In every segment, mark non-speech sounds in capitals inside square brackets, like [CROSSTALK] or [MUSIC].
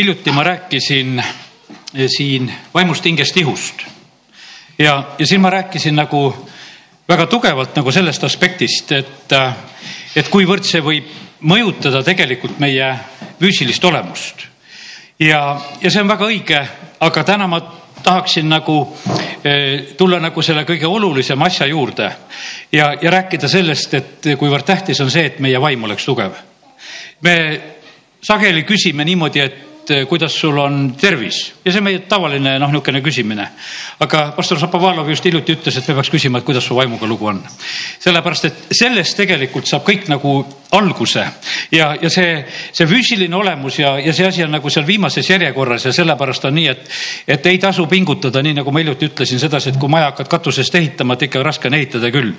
hiljuti ma rääkisin siin vaimust hingest ihust ja, ja siin ma rääkisin nagu väga tugevalt nagu sellest aspektist, et, et kuivõrd see võib mõjutada tegelikult meie füüsilist olemust. ja, ja see on väga õige, aga täna ma tahaksin nagu eh, tulla nagu selle kõige olulisema asja juurde ja, ja rääkida sellest, et kuivõrd tähtis on see, et meie vaim oleks tugev. me sageli küsime niimoodi, et et eh, kuidas sul on tervis ja see on meie tavaline noh, niisugune küsimine. aga pastor Šapovalov just hiljuti ütles, et me peaks küsima, et kuidas su vaimuga lugu on. sellepärast, et sellest tegelikult saab kõik nagu alguse ja, ja see, see füüsiline olemus ja, ja see asi on nagu seal viimases järjekorras ja sellepärast on nii, et, et ei tasu pingutada, nii nagu ma hiljuti ütlesin sedasi, et kui maja hakkad katusest ehitama, et ikka raske on ehitada küll.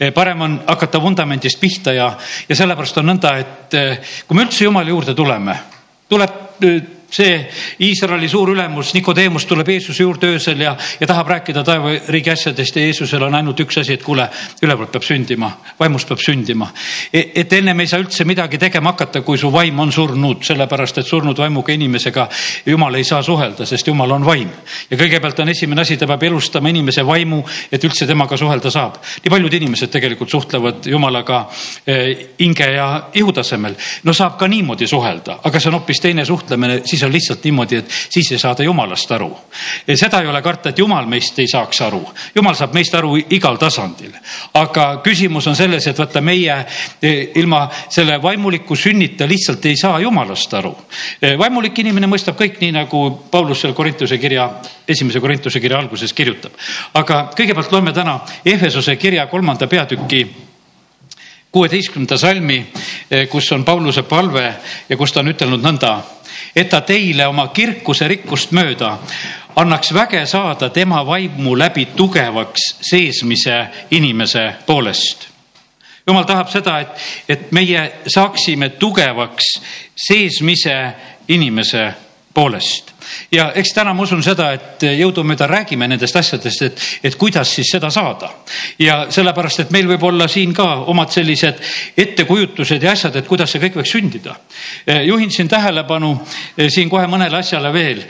Eh, parem on hakata vundamendist pihta ja, ja sellepärast on nõnda, et eh, kui me üldse Jumala juurde tuleme, tuleb see Iisraeli suur ülemus Nikodeemus tuleb Jeesuse juurde öösel ja, ja tahab rääkida taevariigi asjadest ja Jeesusel on ainult üks asi, et kuule, ülevalt peab sündima, vaimust peab sündima. E-, et ennem ei saa üldse midagi tegema hakata, kui su vaim on surnud, sellepärast et surnud vaimuga inimesega Jumal ei saa suhelda, sest Jumal on vaim. ja kõigepealt on esimene asi, ta peab elustama inimese vaimu, et üldse temaga suhelda saab. nii paljud inimesed tegelikult suhtlevad Jumalaga hinge ja ihu tasemel. no saab ka niimoodi suhelda, aga see on hoopis teine suhtlemine, siis siis on lihtsalt niimoodi, et siis ei saada jumalast aru. seda ei ole karta, et jumal meist ei saaks aru. jumal saab meist aru igal tasandil. aga küsimus on selles, et vaata, meie e, ilma selle vaimuliku sünnita lihtsalt ei saa jumalast aru. E, vaimulik inimene mõistab kõik nii, nagu Paulus seal Korintuse kirja, esimese Korintuse kirja alguses kirjutab. aga kõigepealt loeme täna Ehvesuse kirja kolmanda peatüki kuueteistkümnenda salmi, e, kus on Pauluse palve ja kus ta on ütelnud nõnda et ta teile oma kirkuse rikkust mööda annaks väge saada tema vaimu läbi tugevaks seesmise inimese poolest. jumal tahab seda, et, et meie saaksime tugevaks seesmise inimese poolest ja eks täna ma usun seda, et jõudumööda räägime nendest asjadest, et, et kuidas siis seda saada. ja sellepärast, et meil võib olla siin ka omad sellised ettekujutused ja asjad, et kuidas see kõik võiks sündida. juhin siin tähelepanu eh, siin kohe mõnele asjale veel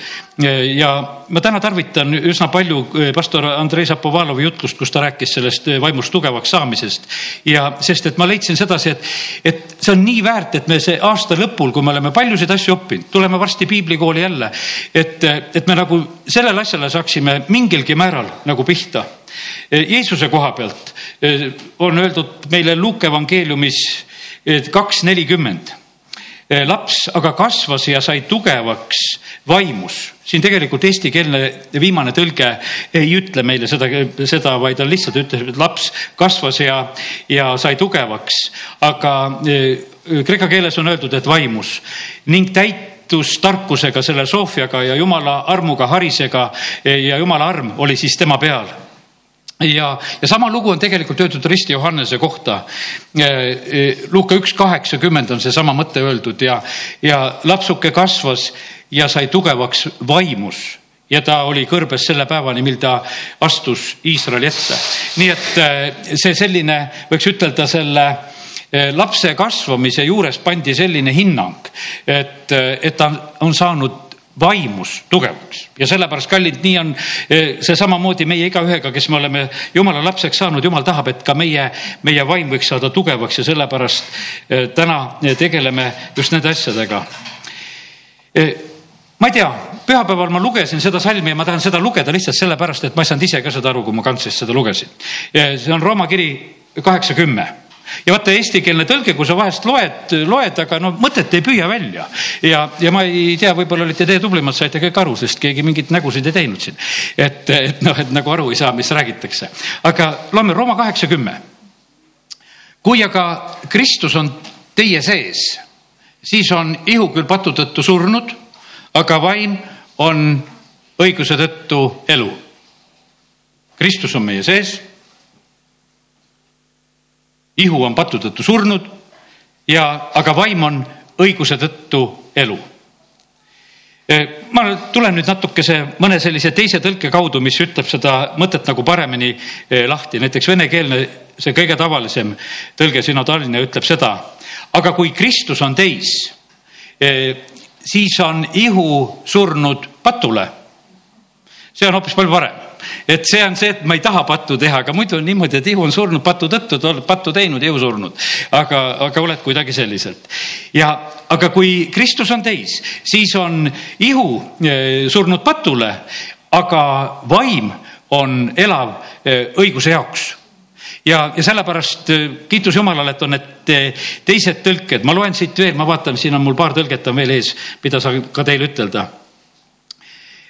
eh, ja ma täna tarvitan üsna palju pastor Andrei Zapovalovi jutlust, kus ta rääkis sellest vaimust tugevaks saamisest. ja sest, et ma leidsin sedasi, et, et see on nii väärt, et me see aasta lõpul, kui me oleme paljusid asju õppinud, tuleme varsti piiblikooli jälle et, et me nagu sellele asjale saaksime mingilgi määral nagu pihta. Jeesuse koha pealt eh, on öeldud meile Luuke evangeeliumis kaks nelikümmend eh, laps aga kasvas ja sai tugevaks vaimus. siin tegelikult eestikeelne viimane tõlge ei ütle meile seda, seda, vaid ta lihtsalt ütleb, et laps kasvas ja, ja sai tugevaks. aga eh, kreeka keeles on öeldud, et vaimus ning täit täitus tarkusega, selle Sofiaga ja jumala armuga harisega ja jumala arm oli siis tema peal ja, ja sama lugu on tegelikult öeldud Risti Johannese kohta. Luuka üks kaheksakümmend on seesama mõte öeldud ja, ja lapsuke kasvas ja sai tugevaks vaimus ja ta oli kõrbes selle päevani, mil ta astus Iisraeli ette. nii et see selline, võiks ütelda selle lapse kasvamise juures pandi selline hinnang, et, eh, et ta on saanud vaimus tugevaks ja sellepärast, kallid, nii on eh, see samamoodi meie igaühega, kes me oleme jumala lapseks saanud, jumal tahab, et ka meie, meie vaim võiks saada tugevaks ja sellepärast täna tegeleme just nende asjadega. ma ei tea, pühapäeval ma lugesin seda salmi ja ma tahan seda lugeda lihtsalt sellepärast, et ma ei saanud ise ka seda aru, kui ma kantsist seda lugesin. see on Rooma kiri kaheksa, kümme ja vaata, eestikeelne tõlge, kui sa vahest loed, loed, aga no mõtet ei püüa välja. ja, ja ma ei tea, võib-olla olite teie tublimad, saite kõik aru, sest keegi mingeid nägusid ei teinud siin. et, et noh, et nagu aru ei saa, mis räägitakse. aga loeme Rooma kaheksa kümme. kui aga Kristus on teie sees, siis on ihu küll patu tõttu surnud, aga vaim on õiguse tõttu elu. Kristus on meie sees ihu on patu tõttu surnud ja, aga vaim on õiguse tõttu elu. E, ma tulen nüüd natukese mõne sellise teise tõlke kaudu, mis ütleb seda mõtet nagu paremini e, lahti, näiteks venekeelne, see kõige tavalisem tõlge sünodaalne ütleb seda, aga kui Kristus on teis, e, siis on ihu surnud patule. see on hoopis palju parem et see on see, et ma ei taha pattu teha, aga muidu on niimoodi, et ihu on surnud patu tõttu, oled pattu teinud, ihu surnud. aga, aga oled kuidagi selliselt. ja, aga kui Kristus on teis, siis on ihu eh, surnud patule, aga vaim on elav eh, õiguse jaoks ja, ja sellepärast äh, kiitus Jumalale, et on need teised tõlked, ma loen siit veel, ma vaatan, siin on mul paar tõlget on veel ees, mida saan ka teile ütelda.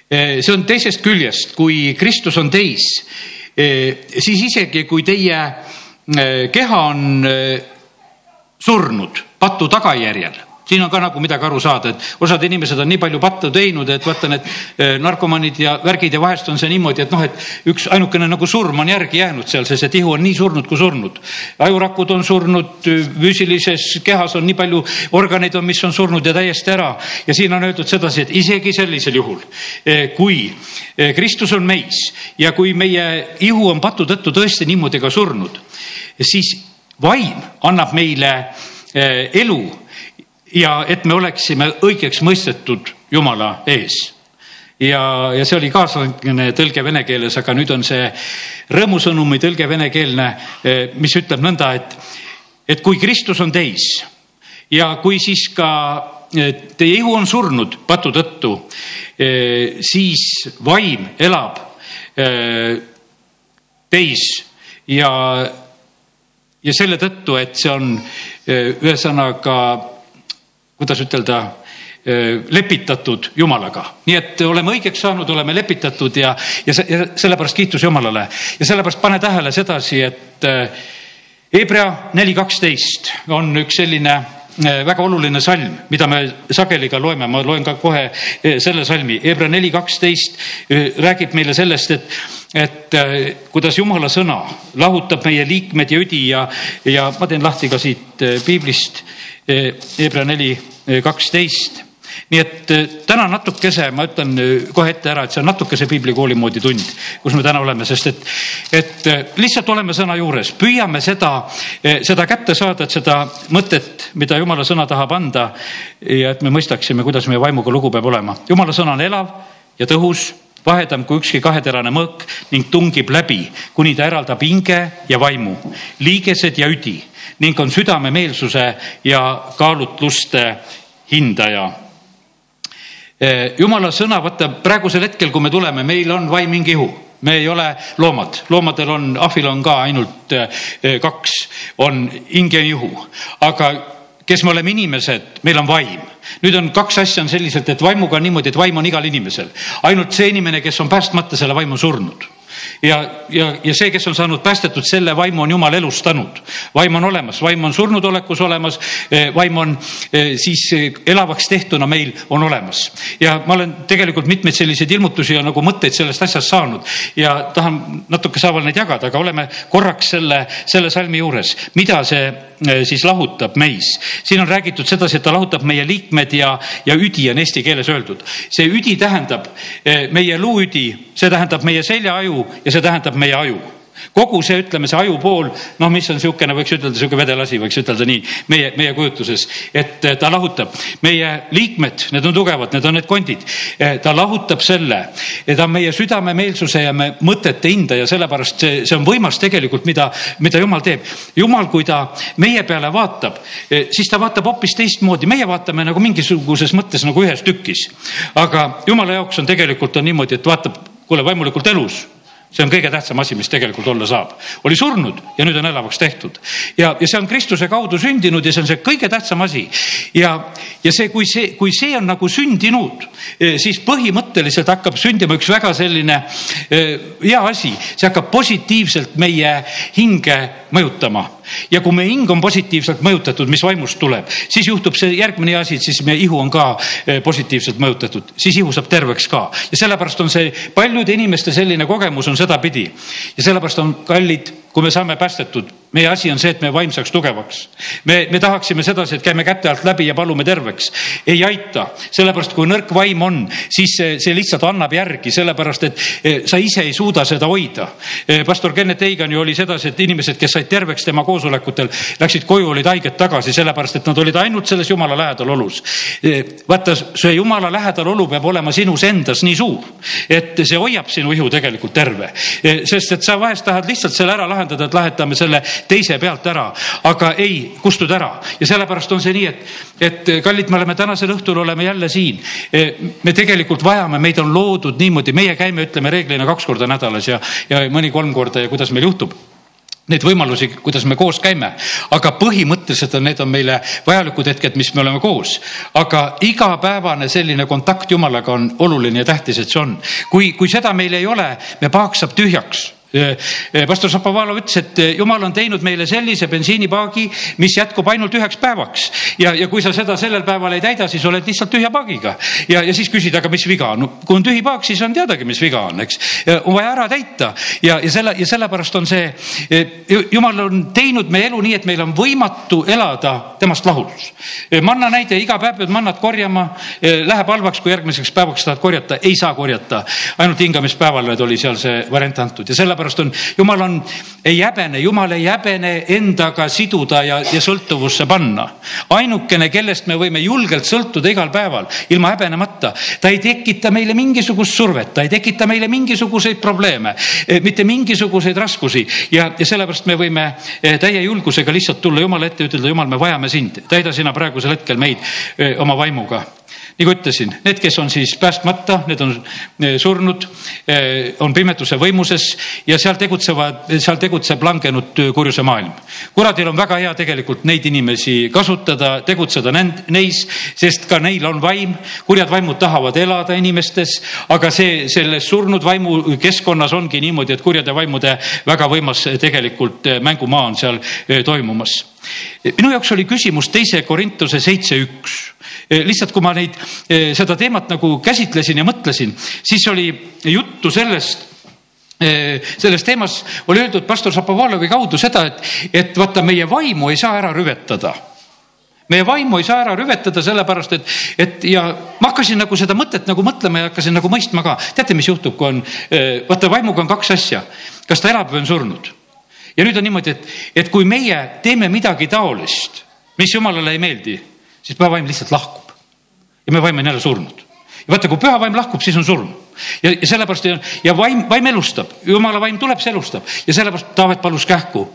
Äh, see on teisest küljest, kui Kristus on teis, siis isegi kui teie keha on surnud patu tagajärjel siin on ka nagu midagi aru saada, et osad inimesed on nii palju pattu teinud, et vaata need eh, narkomaanid ja värgid ja vahest on see niimoodi, et noh, et üks ainukene nagu surm on järgi jäänud seal, sest see tihu on nii surnud kui surnud. ajurakud on surnud, füüsilises kehas on nii palju organeid on, mis on surnud ja täiesti ära. ja siin on öeldud sedasi, et isegi sellisel juhul, eh, kui eh, Kristus on meis ja kui meie ihu on patu tõttu tõesti niimoodi ka surnud, siis vaim annab meile elu ja et me oleksime õigeks mõistetud Jumala ees. Ja, ja see oli kaasaegne tõlge vene keeles, aga nüüd on see rõõmusõnumi tõlge venekeelne, eh, mis ütleb nõnda, et, et kui Kristus on teis ja kui siis ka eh, teie ihu on surnud patu tõttu, eh, siis vaim elab teis. Ja, ja selle tõttu, et see on ühesõnaga kuidas ütelda, lepitatud Jumalaga. nii et oleme õigeks saanud, oleme lepitatud ja, ja, ja sellepärast kiitus Jumalale. ja sellepärast pane tähele sedasi, et Hebra neli kaksteist on üks selline väga oluline salm, mida me sageli ka loeme, ma loen ka kohe selle salmi. Hebra neli kaksteist räägib meile sellest, et, et kuidas Jumala sõna lahutab meie liikmed ja üdi ja, ja ma teen lahti ka siit piiblist Hebra neli kaksteist nii et täna natukese, ma ütlen kohe ette ära, et see on natukese piiblikooli moodi tund, kus me täna oleme, sest et, et lihtsalt oleme sõna juures, püüame seda, seda kätte saada, et seda mõtet, mida jumala sõna tahab anda ja et me mõistaksime, kuidas meie vaimuga lugu peab olema. jumala sõna on elav ja tõhus vahedam kui ükski kaheterane mõõk ning tungib läbi, kuni ta eraldab hinge ja vaimu, liigesed ja üdi ning on südamemeelsuse ja kaalutluste hindaja. Jumala sõna, vaata praegusel hetkel, kui me tuleme, meil on vaim mingi ihu. Me ei ole loomad, loomadel on, ahvil on ka ainult kaks, on hing ja ihu, aga kes me oleme inimesed, meil on vaim. nüüd on kaks asja on selliselt, et vaimuga on niimoodi, et vaim on igal inimesel. ainult see inimene, kes on päästmata, selle vaim on surnud ja, ja, ja see, kes on saanud päästetud, selle vaimu on Jumal elustanud. vaim on olemas, vaim on surnud olekus olemas, eh, vaim on eh, siis eh, elavaks tehtuna meil on olemas. ja ma olen tegelikult mitmeid selliseid ilmutusi ja nagu mõtteid sellest asjast saanud ja tahan natuke saaval neid jagada, aga oleme korraks selle, selle salmi juures, mida see siis lahutab meis. siin on räägitud sedasi, et ta lahutab meie liikmed ja, ja üdi on eesti keeles öeldud. see üdi tähendab meie luuüdi, see tähendab meie seljaaju ja see tähendab meie aju kogu see, ütleme, see ajupool, noh, mis on niisugune, võiks ütelda, niisugune vedelasi, võiks ütelda nii, meie, meie kujutuses, et ta lahutab meie liikmed, need on tugevad, need on need kondid. Eh, ta lahutab selle, ta on meie südamemeelsuse ja me mõtete hinda ja sellepärast see, see on võimas tegelikult, mida, mida jumal teeb. jumal, kui ta meie peale vaatab, eh, siis ta vaatab hoopis teistmoodi, meie vaatame nagu mingisuguses mõttes nagu ühes tükis. aga jumala jaoks on tegelikult on niimoodi, et vaatab kuule, vaimulikult elus see on kõige tähtsam asi, mis tegelikult olla saab. oli surnud ja nüüd on elavaks tehtud ja, ja see on Kristuse kaudu sündinud ja see on see kõige tähtsam asi. ja, ja see, kui see, kui see on nagu sündinud, eh, siis põhimõtteliselt hakkab sündima üks väga selline eh, hea asi, see hakkab positiivselt meie hinge mõjutama ja kui meie hing on positiivselt mõjutatud, mis vaimust tuleb, siis juhtub see järgmine asi, siis meie ihu on ka eh, positiivselt mõjutatud, siis ihu saab terveks ka. ja sellepärast on see paljude inimeste selline kogemus on sedapidi ja sellepärast on kallid kui me saame päästetud meie asi on see, et me vaim saaks tugevaks. me, me tahaksime sedasi, et käime käte alt läbi ja palume terveks. ei aita, sellepärast kui nõrk vaim on, siis see, see lihtsalt annab järgi, sellepärast et eh, sa ise ei suuda seda hoida. Eh, pastor Kennet Eigan ju oli sedasi, et inimesed, kes said terveks tema koosolekutel, läksid koju, olid haiged tagasi, sellepärast et nad olid ainult selles jumala lähedal olus. Eh, vaata, see jumala lähedal olu peab olema sinus endas nii suur, et see hoiab sinu ihu tegelikult terve. sest et sa vahest tahad lihtsalt selle ära lahendada, et lahendame selle teise pealt ära, aga ei kustuda ära ja sellepärast on see nii, et, et kallid, me oleme tänasel õhtul oleme jälle siin. me tegelikult vajame, meid on loodud niimoodi, meie käime, ütleme reeglina kaks korda nädalas ja, ja mõni kolm korda ja kuidas meil juhtub neid võimalusi, kuidas me koos käime, aga põhimõtteliselt on, need on meile vajalikud hetked, mis me oleme koos. aga igapäevane selline kontakt Jumalaga on oluline ja tähtis, et see on. kui, kui seda meil ei ole, me paak saab tühjaks pastor Šapovalov ütles, et jumal on teinud meile sellise bensiinipaagi, mis jätkub ainult üheks päevaks ja, ja kui sa seda sellel päeval ei täida, siis oled lihtsalt tühja paagiga. ja, ja siis küsid, aga mis viga on? kui on tühi paak, siis on teadagi, mis viga on, eks. on vaja ära täita ja, ja selle ja sellepärast on see, jumal on teinud meie elu nii, et meil on võimatu elada temast lahus. manna näide, iga päev pead mannat korjama, läheb halvaks, kui järgmiseks päevaks tahad korjata, ei saa korjata. ainult hingamispäeval oli seal see variant antud ja selle sellepärast on, jumal on, ei häbene, jumal ei häbene endaga siduda ja, ja sõltuvusse panna. ainukene, kellest me võime julgelt sõltuda igal päeval ilma häbenemata, ta ei tekita meile mingisugust survet, ta ei tekita meile mingisuguseid probleeme, eh, mitte mingisuguseid raskusi. Ja, ja sellepärast me võime eh, täie julgusega lihtsalt tulla Jumala ette ütelda, Jumal, me vajame sind, täida sina praegusel hetkel meid eh, oma vaimuga nagu ütlesin, need, kes on siis päästmata, need on eh, surnud, eh, on pimeduse võimuses ja seal tegutsevad, seal tegutseb langenud kurjuse maailm. kuradil on väga hea tegelikult neid inimesi kasutada, tegutseda neis, sest ka neil on vaim. kurjad vaimud tahavad elada inimestes, aga see selles surnud vaimu keskkonnas ongi niimoodi, et kurjade vaimude väga võimas tegelikult eh, mängumaa on seal toimumas minu jaoks oli küsimus teise Korintuse seitse üks. E, lihtsalt, kui ma neid, e, seda teemat nagu käsitlesin ja mõtlesin, siis oli juttu sellest e, selles teemas oli öeldud pastor Šapovalovi kaudu seda, et, et vaata, meie vaimu ei saa ära rüvetada meie vaimu ei saa ära rüvetada, sellepärast et, et ja ma hakkasin nagu seda mõtet nagu mõtlema ja hakkasin nagu mõistma ka. teate, mis juhtub, kui on, vaata vaimuga on kaks asja, kas ta elab või on surnud ja nüüd on niimoodi, et, et kui meie teeme midagi taolist, mis jumalale ei meeldi, siis püha vaim lihtsalt lahkub. ja me vaim on jälle surnud. ja vaata, kui püha vaim lahkub, siis on surm. ja, ja sellepärast ja vaim, vaim elustab, jumala vaim tuleb, see elustab ja sellepärast Taavet palus kähku.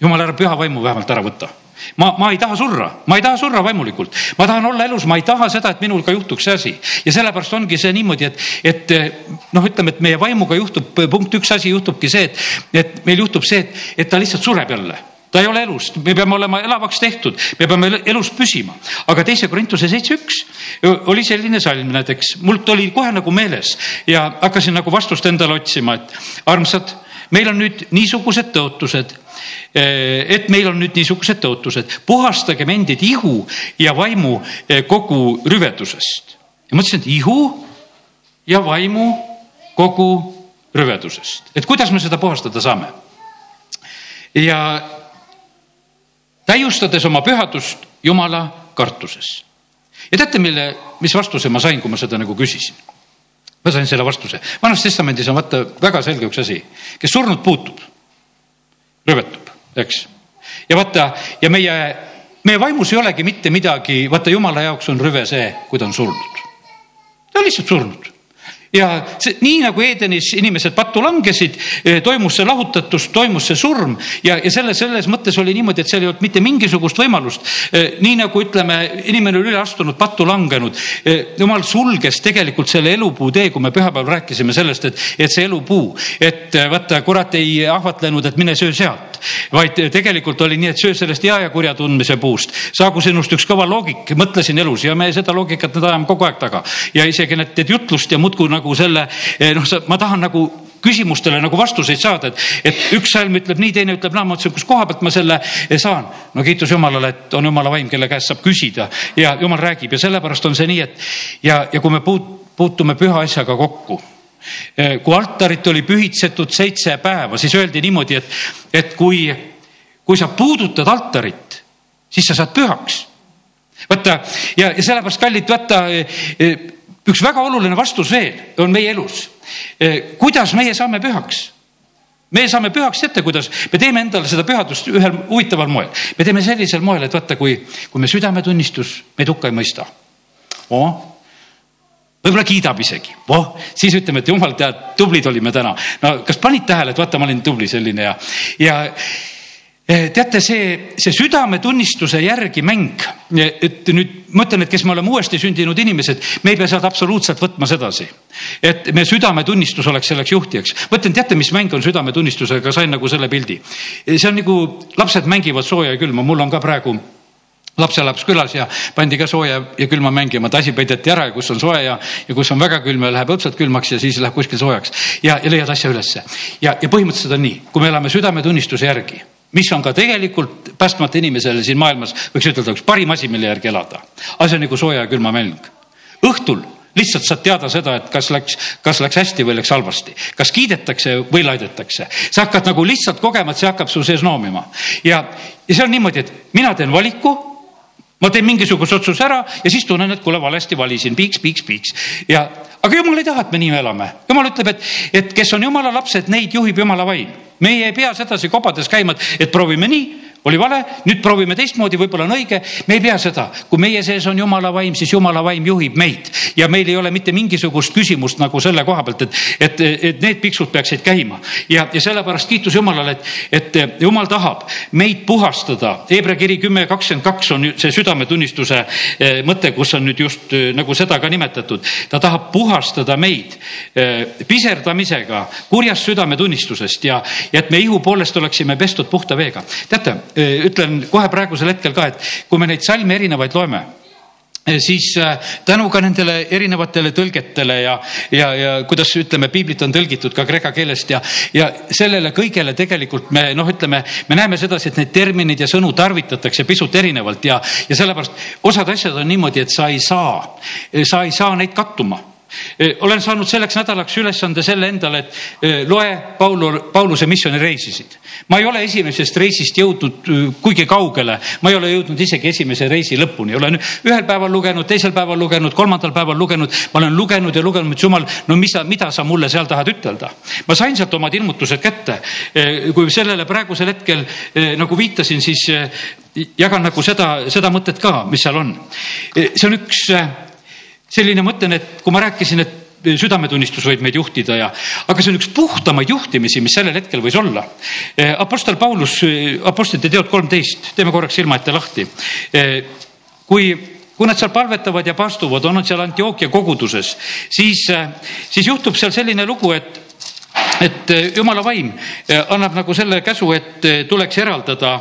jumal, ära püha vaimu vähemalt ära võta ma, ma ei taha surra, ma ei taha surra vaimulikult, ma tahan olla elus, ma ei taha seda, et minul ka juhtuks see asi. ja sellepärast ongi see niimoodi, et, et noh, ütleme, et meie vaimuga juhtub, punkt üks asi juhtubki see, et, et meil juhtub see, et, et ta lihtsalt sureb jälle. Ta ei ole elust, me peame olema elavaks tehtud, me peame elus püsima. aga teise Korintuse seitse üks oli selline salm näiteks, mult oli kohe nagu meeles ja hakkasin nagu vastust endale otsima, et armsad, meil on nüüd niisugused tõotused Eh, et meil on nüüd niisugused tõotused, puhastagem endid ihu ja vaimu eh, kogu rüvedusest. ja mõtlesin, et ihu ja vaimu kogu rüvedusest, et kuidas me seda puhastada saame. ja täiustades oma pühadust Jumala kartuses. ja teate, mille, mis vastuse ma sain, kui ma seda nagu küsisin? ma sain selle vastuse. vanas testamendis on vaata väga selge üks asi, kes surnud puutub röövetub, eks. ja vaata ja meie, meie vaimus ei olegi mitte midagi, vaata jumala jaoks on rüve see, kui ta on surnud. ta on lihtsalt surnud ja see, nii nagu Edenis inimesed pattu langesid, eh, toimus see lahutatus, toimus see surm ja, ja selles, selles mõttes oli niimoodi, et seal ei olnud mitte mingisugust võimalust. Eh, nii nagu ütleme, inimene oli üle astunud, pattu langenud. Eh, jumal sulges tegelikult selle elupuu tee, kui me pühapäeval rääkisime sellest, et, et see elupuu, et vaata, kurat ei ahvatlenud, et mine söö sealt, vaid tegelikult oli nii, et söö sellest hea ja kurja tundmise puust. saagu sinust üks kõva loogik, mõtlesin elus ja me seda loogikat nüüd ajame kogu aeg taga ja isegi need teed jutlust ja muudkui nagu selle eh, noh, ma tahan nagu küsimustele nagu vastuseid saada, et, et üks salm ütleb nii, teine ütleb naa, ma mõtlesin, kus koha pealt ma selle eh, saan. no kiitus Jumalale, et on Jumala vaim, kelle käest saab küsida ja Jumal räägib ja sellepärast on see nii, et ja, ja kui me puut, puutume püha asjaga kokku kui altarit oli pühitsetud seitse päeva, siis öeldi niimoodi, et, et kui, kui sa puudutad altarit, siis sa saad pühaks. vaata ja, ja sellepärast kallid, vaata üks väga oluline vastus veel on meie elus. kuidas meie saame pühaks? me saame pühaks ette, kuidas me teeme endale seda pühadust ühel huvitaval moel. me teeme sellisel moel, et vaata, kui, kui me südametunnistus meid hukka ei mõista oh,. Võib-olla kiidab isegi, oh, siis ütleme, et jumal tead, tublid olime täna. no kas panid tähele, et vaata, ma olin tubli selline ja, ja Eh, teate, see, see südametunnistuse järgi mäng, et nüüd ma ütlen, et kes me oleme uuesti sündinud inimesed, me ei pea seda absoluutselt võtma sedasi. et me südametunnistus oleks selleks juhtijaks. ma ütlen, teate, mis mäng on südametunnistusega, sain nagu selle pildi. Eh, see on nagu lapsed mängivad sooja ja külma, mul on ka praegu lapselaps külas ja pandi ka sooja ja külma mängima, tasi peideti ära ja kus on soe ja, ja kus on väga külm ja läheb õudselt külmaks ja siis läheb kuskil soojaks ja, ja leiad asja ülesse. ja, ja põhimõtteliselt on nii, kui me elame südametunnistuse järgi mis on ka tegelikult päästmata inimesele siin maailmas, võiks ütelda, üks parim asi, mille järgi elada. see on nagu sooja ja külma mäng. õhtul lihtsalt saad teada seda, et kas läks, kas läks hästi või läks halvasti, kas kiidetakse või laidetakse. sa hakkad nagu lihtsalt kogema, et see hakkab su sees noomima ja, ja see on niimoodi, et mina teen valiku ma teen mingisuguse otsuse ära ja siis tunnen, et kuule, valesti valisin, piiks, piiks, piiks. Ja, aga jumal ei taha, et me nii elame. jumal ütleb, et, et kes on jumala lapsed, neid juhib jumala vaim. Meie ei pea sedasi kobades käima, et proovime nii oli vale, nüüd proovime teistmoodi, võib-olla on õige. me ei pea seda, kui meie sees on jumala vaim, siis jumala vaim juhib meid ja meil ei ole mitte mingisugust küsimust nagu selle koha pealt, et, et, et need piksud peaksid käima ja, ja sellepärast kiitus Jumalale, et, et Jumal tahab meid puhastada. Hebra kiri kümme kakskümmend kaks on see südametunnistuse eh, mõte, kus on nüüd just eh, nagu seda ka nimetatud. ta tahab puhastada meid eh, piserdamisega kurjast südametunnistusest ja, ja et me ihu poolest oleksime pestud puhta veega. teate ütlen kohe praegusel hetkel ka, et kui me neid salme erinevaid loeme siis tänu ka nendele erinevatele tõlgetele ja, ja, ja kuidas ütleme, piiblit on tõlgitud ka kreeka keelest ja, ja sellele kõigele tegelikult me noh, ütleme, me näeme sedasi, et neid termineid ja sõnu tarvitatakse pisut erinevalt ja, ja sellepärast osad asjad on niimoodi, et sa ei saa, sa ei saa neid kattuma olen saanud selleks nädalaks ülesande selle endale, et loe Paulu, Pauluse missioonireisisid. ma ei ole esimesest reisist jõudnud kuigi kaugele, ma ei ole jõudnud isegi esimese reisi lõpuni, olen ühel päeval lugenud, teisel päeval lugenud, kolmandal päeval lugenud, ma olen lugenud ja lugenud, et jumal, no mis sa, mida sa mulle seal tahad ütelda. ma sain sealt omad ilmutused kätte. kui sellele praegusel hetkel nagu viitasin, siis jagan nagu seda, seda mõtet ka, mis seal on. see on üks selline mõtlen, et kui ma rääkisin, et südametunnistus võib meid juhtida ja, aga see on üks puhtamaid juhtimisi, mis sellel hetkel võis olla. Apostel Paulus, Apostlite teod kolmteist, teeme korraks silma ette lahti. kui, kui nad seal palvetavad ja paastuvad, on nad seal Antioquia koguduses, siis, siis juhtub seal selline lugu, et et jumala vaim annab nagu selle käsu, et tuleks eraldada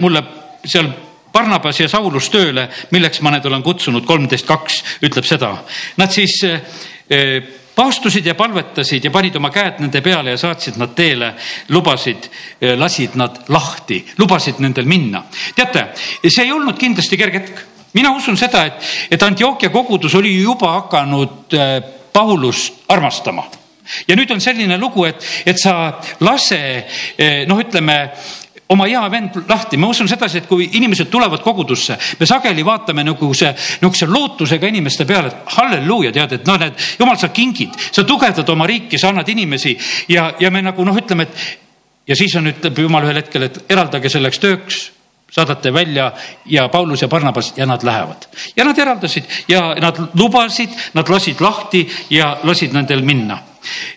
mulle seal Barnabas ja Saulus tööle, milleks ma need olen kutsunud, kolmteist kaks ütleb seda. Nad siis eh, paastusid ja palvetasid ja panid oma käed nende peale ja saatsid nad teele, lubasid, eh, lasid nad lahti, lubasid nendel minna. teate, see ei olnud kindlasti kerge hetk. mina usun seda, et, et Antioquia kogudus oli juba hakanud eh, Paulust armastama ja nüüd on selline lugu, et, et sa lase noh, ütleme oma hea vend lahti, ma usun sedasi, et kui inimesed tulevad kogudusse, me sageli vaatame nagu see, niisuguse lootusega inimeste peale, et halleluuja, tead, et noh, need jumal, sa kingid, sa tugevdad oma riiki, sa annad inimesi ja, ja me nagu noh, ütleme, et ja siis on, ütleb jumal ühel hetkel, et eraldage selleks tööks saadate välja ja Paulus ja Barnabas ja nad lähevad. ja nad eraldasid ja nad lubasid, nad lasid lahti ja lasid nendel minna.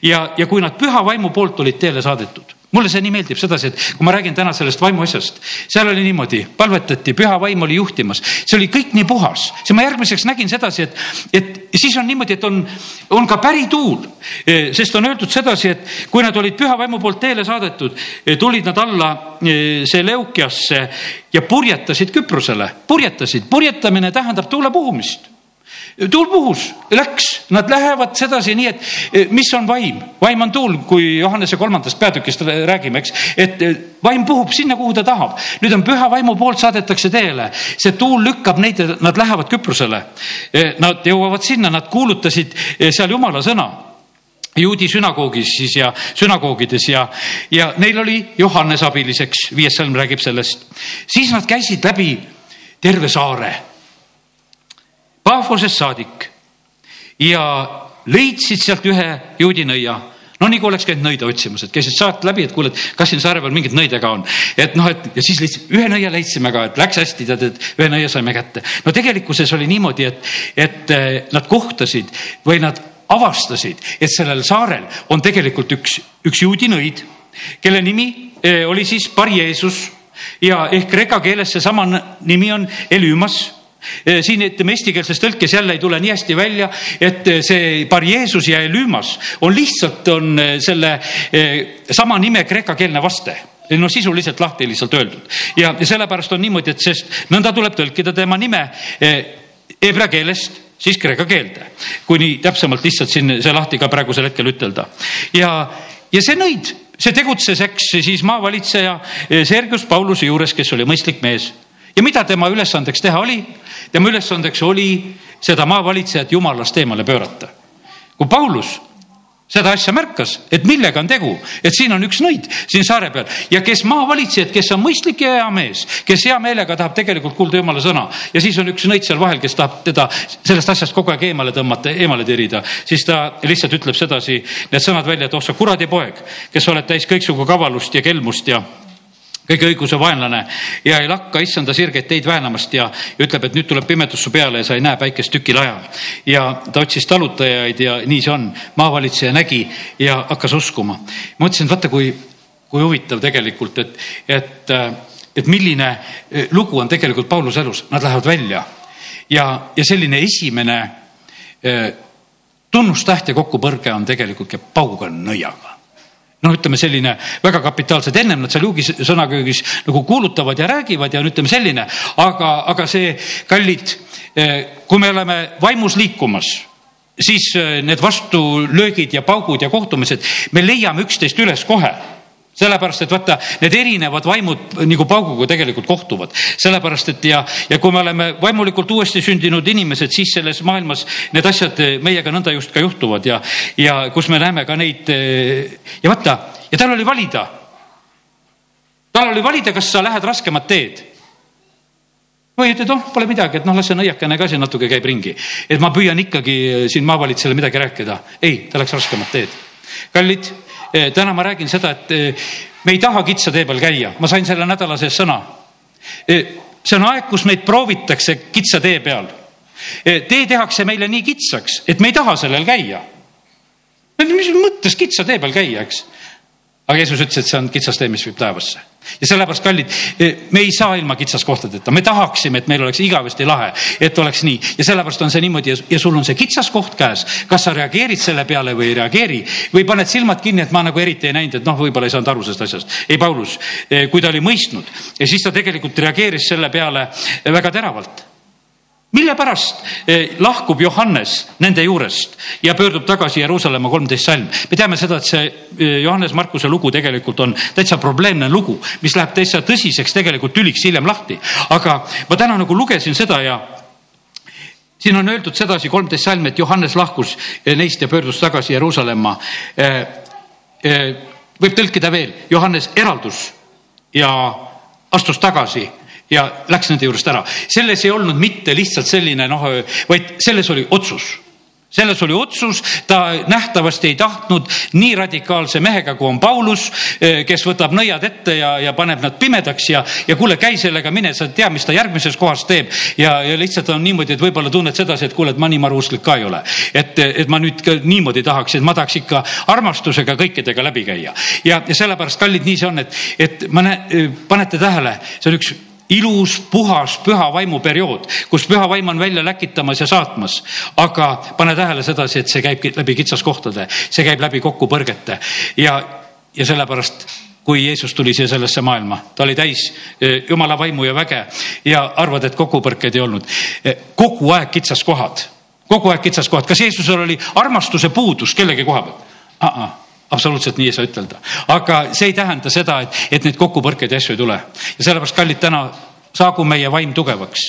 ja, ja kui nad püha vaimu poolt olid teele saadetud mulle see nii meeldib sedasi, et kui ma räägin täna sellest vaimuasjast, seal oli niimoodi, palvetati, püha vaim oli juhtimas, see oli kõik nii puhas, siis ma järgmiseks nägin sedasi, et, et siis on niimoodi, et on, on ka pärituul. E, sest on öeldud sedasi, et kui nad olid püha vaimu poolt teele saadetud, e, tulid nad alla e, see Leukiasse ja purjetasid Küprosele, purjetasid, purjetamine tähendab tuule puhumist tuul puhus, läks, nad lähevad sedasi nii, et eh, mis on vaim, vaim on tuul, kui Johannese kolmandast peatükist räägime, eks, et eh, vaim puhub sinna, kuhu ta tahab. nüüd on püha vaimu poolt saadetakse teele, see tuul lükkab neid nad lähevad Küprosele. Eh, nad jõuavad sinna, nad kuulutasid seal jumala sõna juudi sünagoogis siis ja sünagoogides ja, ja neil oli Johannes abiliseks, viies salm räägib sellest. siis nad käisid läbi terve saare. Paafosest saadik ja leidsid sealt ühe juudi nõia no nii kui oleks käinud nõide otsimas, et käisid saart läbi, et kuule, et kas siin saare peal mingit nõide ka on. et noh, et ja siis lihtsalt ühe nõia leidsime ka, et läks hästi, tead, et ühe nõia saime kätte. no tegelikkuses oli niimoodi, et, et eh, nad kohtasid või nad avastasid, et sellel saarel on tegelikult üks, üks juudi nõid, kelle nimi eh, oli siis Bar Jeesus ja ehk kreeka keeles seesama nimi on Elümas siin ütleme eestikeelses tõlkes jälle ei tule nii hästi välja, et eh, see Bar Jeesus ja Elümas on lihtsalt on eh, selle sama nime kreekakeelne vaste. No sisuliselt lahti lihtsalt öeldud. Ja, ja sellepärast on niimoodi, et sest nõnda tuleb tõlkida tema nime hebra keelest siis kreeka keelde, kui nii täpsemalt lihtsalt siin see lahti ka praegusel hetkel ütelda. ja, ja see nõid, see tegutses, eks siis maavalitseja Sergius Pauluse juures, kes oli mõistlik mees ja mida tema ülesandeks teha oli? tema ülesandeks oli seda maavalitsejat jumalast eemale pöörata. kui Paulus seda asja märkas, et millega on tegu, et siin on üks nõid siin saare peal ja kes maavalitsejad, kes on mõistlik ja hea mees, kes hea meelega tahab tegelikult kuulda jumala sõna ja siis on üks nõid seal vahel, kes tahab teda sellest asjast kogu aeg eemale tõmmata, eemale tirida, siis ta lihtsalt ütleb sedasi need sõnad välja, et oh sa kuradi poeg, kes oled täis kõiksugu kavalust ja kelmust ja kõige õiguse vaenlane ja ei lakka issanda sirgeid teid väänamast ja ütleb, et nüüd tuleb pimedus su peale ja sa ei näe päikest tükil ajal. ja ta otsis talutajaid ja nii see on, maavalitseja nägi ja hakkas uskuma. mõtlesin, vaata, kui, kui huvitav tegelikult, et, et, et milline eh, lugu on tegelikult Pauluse elus, nad lähevad välja. Ja, ja selline esimene eh, tunnustäht ja kokkupõrge on tegelikult käib pauga nõiaga noh, ütleme selline väga kapitaalsed, ennem nad seal juugis sõnaköögis nagu kuulutavad ja räägivad ja no ütleme selline, aga, aga see, kallid, eh, kui me oleme vaimus liikumas siis eh, need vastulöögid ja paugud ja kohtumised, me leiame üksteist üles kohe sellepärast, et vaata, need erinevad vaimud nagu pauguga tegelikult kohtuvad, sellepärast et ja, ja kui me oleme vaimulikult uuesti sündinud inimesed, siis selles maailmas need asjad meiega nõnda just ka juhtuvad ja, ja kus me näeme ka neid ja vaata, ja tal oli valida. tal oli valida, kas sa lähed raskemat teed või ütled, oh, pole midagi, et noh, las see nõiakene ka siin natuke käib ringi, et ma püüan ikkagi siin maavalitsejale midagi rääkida. ei, ta läks raskemat teed. kallid Eh, täna ma räägin seda, et eh, me ei taha kitsa tee peal käia, ma sain selle nädala sees sõna. Eh, see on aeg, kus meid proovitakse kitsa tee peal. tee tehakse meile nii kitsaks, et me ei taha sellel käia. mis mõttes kitsa tee peal käia, eks? aga Jeesus ütles, et see on kitsas tee, mis viib taevasse ja sellepärast, kallid, eh, me ei saa ilma kitsaskohtadeta, me tahaksime, et meil oleks igavesti lahe, et oleks nii ja sellepärast on see niimoodi ja, sul on see kitsas koht käes. kas sa reageerid selle peale või ei reageeri või paned silmad kinni, et ma nagu eriti ei näinud, et noh, võib-olla ei saanud aru sellest asjast. ei, Paulus, eh, kui ta oli mõistnud ja siis ta tegelikult reageeris selle peale väga teravalt mille pärast eh, lahkub Johannes nende juurest ja pöördub tagasi Jeruusalemma kolmteist salm? me teame seda, et see eh, Johannes Markuse lugu tegelikult on täitsa probleemne lugu, mis läheb täitsa tõsiseks tegelikult tüliks hiljem lahti. aga ma täna nagu lugesin seda ja siin on öeldud sedasi kolmteist salm, et Johannes lahkus eh, neist ja pöördus tagasi Jeruusalemma. võib tõlkida veel, Johannes eraldus ja astus tagasi ja läks nende juurest ära. selles ei olnud mitte lihtsalt selline noh, vaid selles oli otsus selles oli otsus, ta nähtavasti ei tahtnud nii radikaalse mehega, kui on Paulus, eh, kes võtab nõiad ette ja, ja paneb nad pimedaks ja, ja kuule, käi sellega, mine, sa ei tea, mis ta järgmises kohas teeb. ja, ja lihtsalt on niimoodi, et võib-olla tunned sedasi, et kuule, et ma nii maruusklik ka ei ole. et, et ma nüüd ka niimoodi tahaks, et ma tahaks ikka armastusega kõikidega läbi käia. ja, ja sellepärast, kallid, nii see on, et, et ma näen, panete tähele, see on üks ilus, puhas püha vaimu periood, kus püha vaim on välja läkitamas ja saatmas. aga pane tähele sedasi, et see käib läbi kitsaskohtade, see käib läbi kokkupõrgete ja, ja sellepärast kui Jeesus tuli siia sellesse maailma, ta oli täis e, jumala vaimu ja väge ja arvad, et kokkupõrkeid ei olnud. E, kogu aeg kitsaskohad, kogu aeg kitsaskohad, kas Jeesusel oli armastuse puudus kellegi koha peal absoluutselt nii ei saa ütelda, aga see ei tähenda seda, et, et neid kokkupõrkeid ja asju ei tule. Ja sellepärast, kallid, täna saagu meie vaim tugevaks.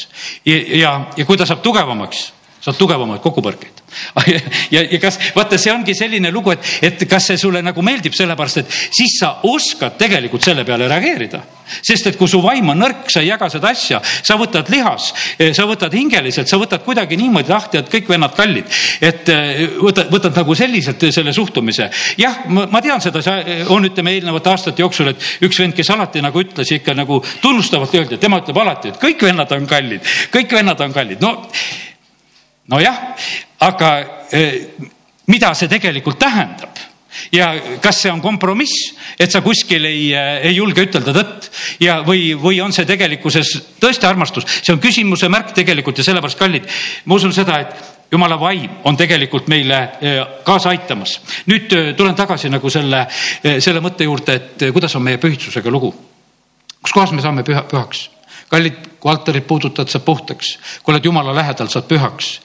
Ja, ja, ja kui ta saab tugevamaks, saad tugevamaid kokkupõrkeid. [LAUGHS] ja, ja kas, vaata, see ongi selline lugu, et, et kas see sulle nagu meeldib, sellepärast et siis sa oskad tegelikult selle peale reageerida. sest et kui su vaim on nõrk, sa ei jaga seda asja, sa võtad lihas, sa võtad hingeliselt, sa võtad kuidagi niimoodi lahti, et kõik vennad kallid. et eh, võtad, võtad nagu selliselt selle suhtumise. jah, ma tean seda, see on, ütleme eelnevate aastate jooksul, et üks vend, kes alati nagu ütles ikka nagu tunnustavalt öelda, tema ütleb alati, et kõik vennad on kallid, kõik vennad on kallid, no nojah, aga eh, mida see tegelikult tähendab? ja kas see on kompromiss, et sa kuskil ei, eh, ei julge ütelda tõtt ja, või, või on see tegelikkuses tõesti armastus, see on küsimuse märk tegelikult ja sellepärast kallid, ma usun seda, et jumala vaim on tegelikult meile eh, kaasa aitamas. nüüd tulen tagasi nagu selle, selle mõtte juurde, et kuidas on meie pühitsusega lugu. kus kohas me saame püha, pühaks? kallid, kui altarit puudutad, saad puhtaks. kui oled jumala lähedal, saad pühaks.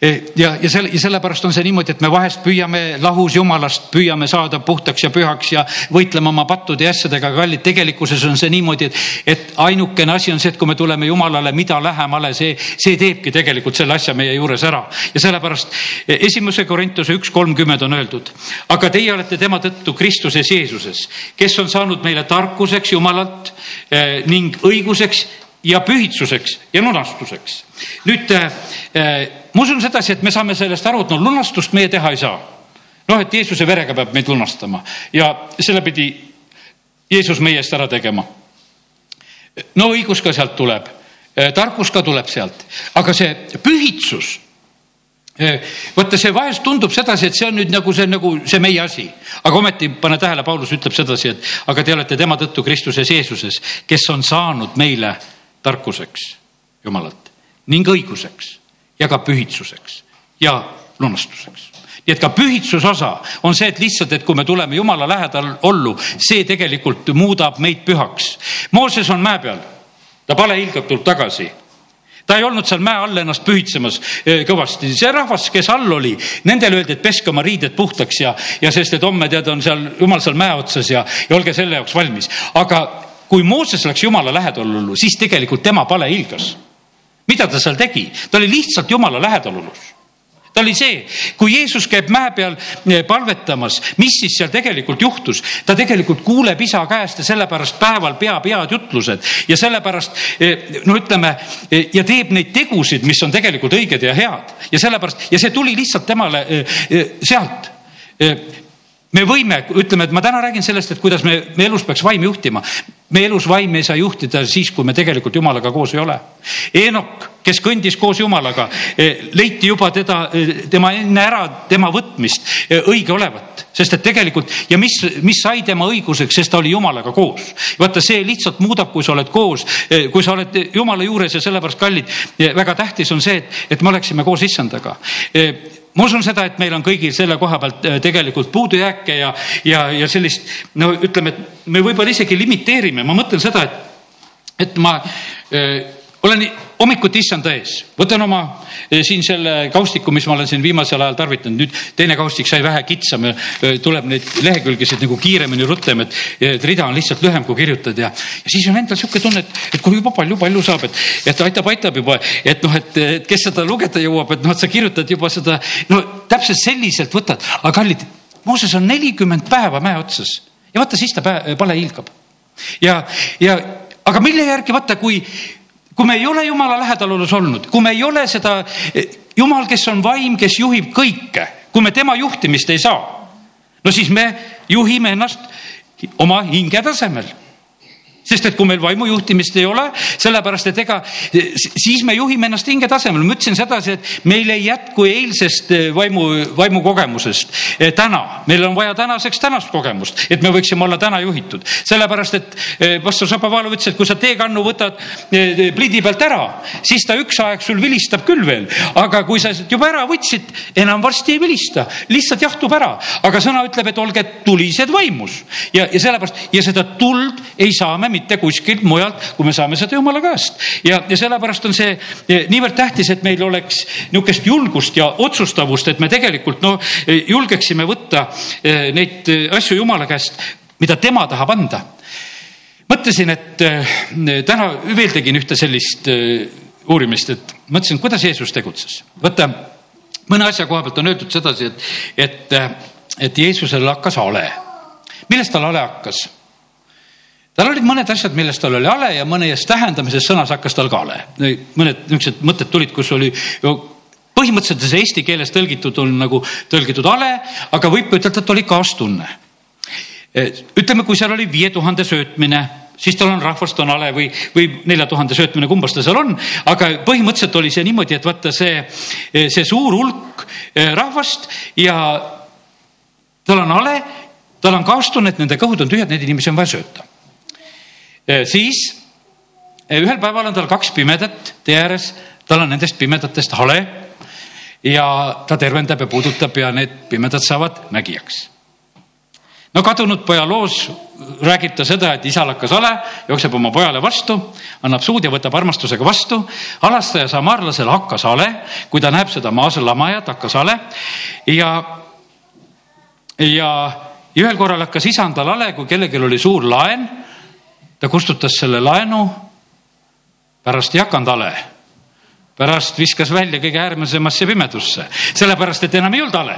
E, ja, ja selle, ja sellepärast on see niimoodi, et me vahest püüame lahus jumalast, püüame saada puhtaks ja pühaks ja võitlema oma pattude ja asjadega. kallid, tegelikkuses on see niimoodi, et, et ainukene asi on see, et kui me tuleme jumalale, mida lähemale, see, see teebki tegelikult selle asja meie juures ära. ja sellepärast e, esimese Korintuse üks kolmkümmend on öeldud, aga teie olete tema tõttu Kristuses Jeesuses, kes on saanud meile tarkuseks Jumalalt eh, ning õiguseks ja pühitsuseks ja lunastuseks. nüüd äh, ma usun sedasi, et me saame sellest aru, et no lunastust meie teha ei saa. noh, et Jeesuse verega peab meid lunastama ja selle pidi Jeesus meie eest ära tegema. no õigus ka sealt tuleb, tarkus ka tuleb sealt, aga see pühitsus vaata, see vahest tundub sedasi, et see on nüüd nagu see, nagu see meie asi, aga ometi pane tähele, Paulus ütleb sedasi, et aga te olete tema tõttu Kristuses Jeesuses, kes on saanud meile tarkuseks Jumalat ning õiguseks ja ka pühitsuseks ja lunastuseks nii et ka pühitsuse osa on see, et lihtsalt, et kui me tuleme Jumala lähedal ollu, see tegelikult muudab meid pühaks. Mooses on mäe peal, ta palehilgab, tuleb tagasi ta ei olnud seal mäe all ennast pühitsemas eh, kõvasti, see rahvas, kes all oli, nendele öeldi, et peske oma riided puhtaks ja, ja sest, et homme tead, on seal jumal seal mäe otsas ja, ja olge selle jaoks valmis. aga kui Mooses läks jumala lähedalollu, siis tegelikult tema pale ilgas. mida ta seal tegi? ta oli lihtsalt jumala lähedalolus ta oli see, kui Jeesus käib mäe peal eh, palvetamas, mis siis seal tegelikult juhtus, ta tegelikult kuuleb isa käest ja sellepärast päeval peab head jutlused ja sellepärast eh, no ütleme eh, ja teeb neid tegusid, mis on tegelikult õiged ja head ja sellepärast ja see tuli lihtsalt temale sealt me võime, ütleme, et ma täna räägin sellest, et kuidas me, me elus peaks vaim juhtima. Me elus vaim ei saa juhtida siis, kui me tegelikult jumalaga koos ei ole. Eenok, kes kõndis koos jumalaga, eh, leiti juba teda, eh, tema enne ära tema võtmist eh, õige olevat, sest et tegelikult ja mis, mis sai tema õiguseks, sest ta oli jumalaga koos. vaata, see lihtsalt muudab, kui sa oled koos, kui sa oled jumala juures ja sellepärast kallid, väga tähtis on see, et, et me oleksime koos issandaga ma usun seda, et meil on kõigil selle koha pealt äh, tegelikult puudujääke ja, ja, ja sellist, no ütleme, et me võib-olla isegi limiteerime, ma mõtlen seda, et, et ma äh, olen hommikuti issanda ees, võtan oma eh, siin selle kaustiku, mis ma olen siin viimasel ajal tarvitanud, nüüd teine kaustik sai vähe kitsam ja eh, tuleb neid lehekülgesid nagu kiiremini, rutem, et, et rida on lihtsalt lühem, kui kirjutad ja, ja siis on endal sihuke tunne, et, et kui juba palju-palju saab, et, et aitab, aitab juba, et noh, et kes seda lugeda jõuab, et noh, et sa kirjutad juba seda, no täpselt selliselt võtad, aga kallid, Mooses on nelikümmend päeva mäe otsas. Ja vaata, siis ta pale hiilgab ja, ja aga mille järgi vaata, kui kui me ei ole jumala lähedalolus olnud, kui me ei ole seda, jumal, kes on vaim, kes juhib kõike, kui me tema juhtimist ei saa, no siis me juhime ennast oma hinge tasemel sest et kui meil vaimu juhtimist ei ole, sellepärast et ega siis me juhime ennast hinge tasemel. ma ütlesin sedasi, et meil ei jätku eilsest eh, vaimu, vaimukogemusest eh, täna, meil on vaja tänaseks tänast kogemust, et me võiksime olla täna juhitud. sellepärast, et eh, pastor Šapovalov ütles, et kui sa teekannu võtad plidi pealt ära, siis ta üks aeg sul vilistab küll veel, aga kui sa juba ära võtsid, enam varsti ei vilista, lihtsalt jahtub ära. aga sõna ütleb, et olge tulised vaimus ja, ja sellepärast ja seda tuld ei saa me mitte kuskilt mujalt, kui me saame seda jumala käest. ja, ja sellepärast on see eh, niivõrd tähtis, et meil oleks niisugust julgust ja otsustavust, et me tegelikult noh, julgeksime võtta eh, neid asju jumala käest, mida tema tahab anda mõtlesin, et täna veel tegin ühte sellist uurimist, et mõtlesin, kuidas Jeesus tegutses. vaata, mõne asja koha pealt on öeldud sedasi, et, et, et Jeesusel hakkas hale. millest tal hale hakkas? Tal olid mõned asjad, millest tal oli hale ja mõnes tähendamises sõnas hakkas tal ka hale. mõned niisugused mõtted tulid, kus oli põhimõtteliselt see eesti keeles tõlgitud on nagu tõlgitud hale, aga võib ütelda, et oli kaastunne. ütleme, kui seal oli viie tuhande söötmine siis tal on rahvast on hale või, või nelja tuhande söötmine, kumbas ta seal on. aga põhimõtteliselt oli see niimoodi, et vaata see, see suur hulk eh, rahvast ja tal on hale, tal on kaastunne, et nende kõhud on tühjad, neid inimesi on vaja sööta. Siis ühel päeval on tal kaks pimedat tee ääres, tal on nendest pimedatest hale ja ta tervendab ja puudutab ja need pimedad saavad nägijaks no kadunud poja loos räägib ta seda, et isal hakkas hale, jookseb oma pojale vastu, annab suud ja võtab armastusega vastu. halastaja samaarlasel hakkas hale, kui ta näeb seda maaselamajat, hakkas hale ja, ja ühel korral hakkas isandal hale, kui kellelgi oli suur laen. Ta kustutas selle laenu, pärast ei hakanud hale pärast viskas välja kõige äärmisemasse pimedusse, sellepärast et enam ei olnud hale,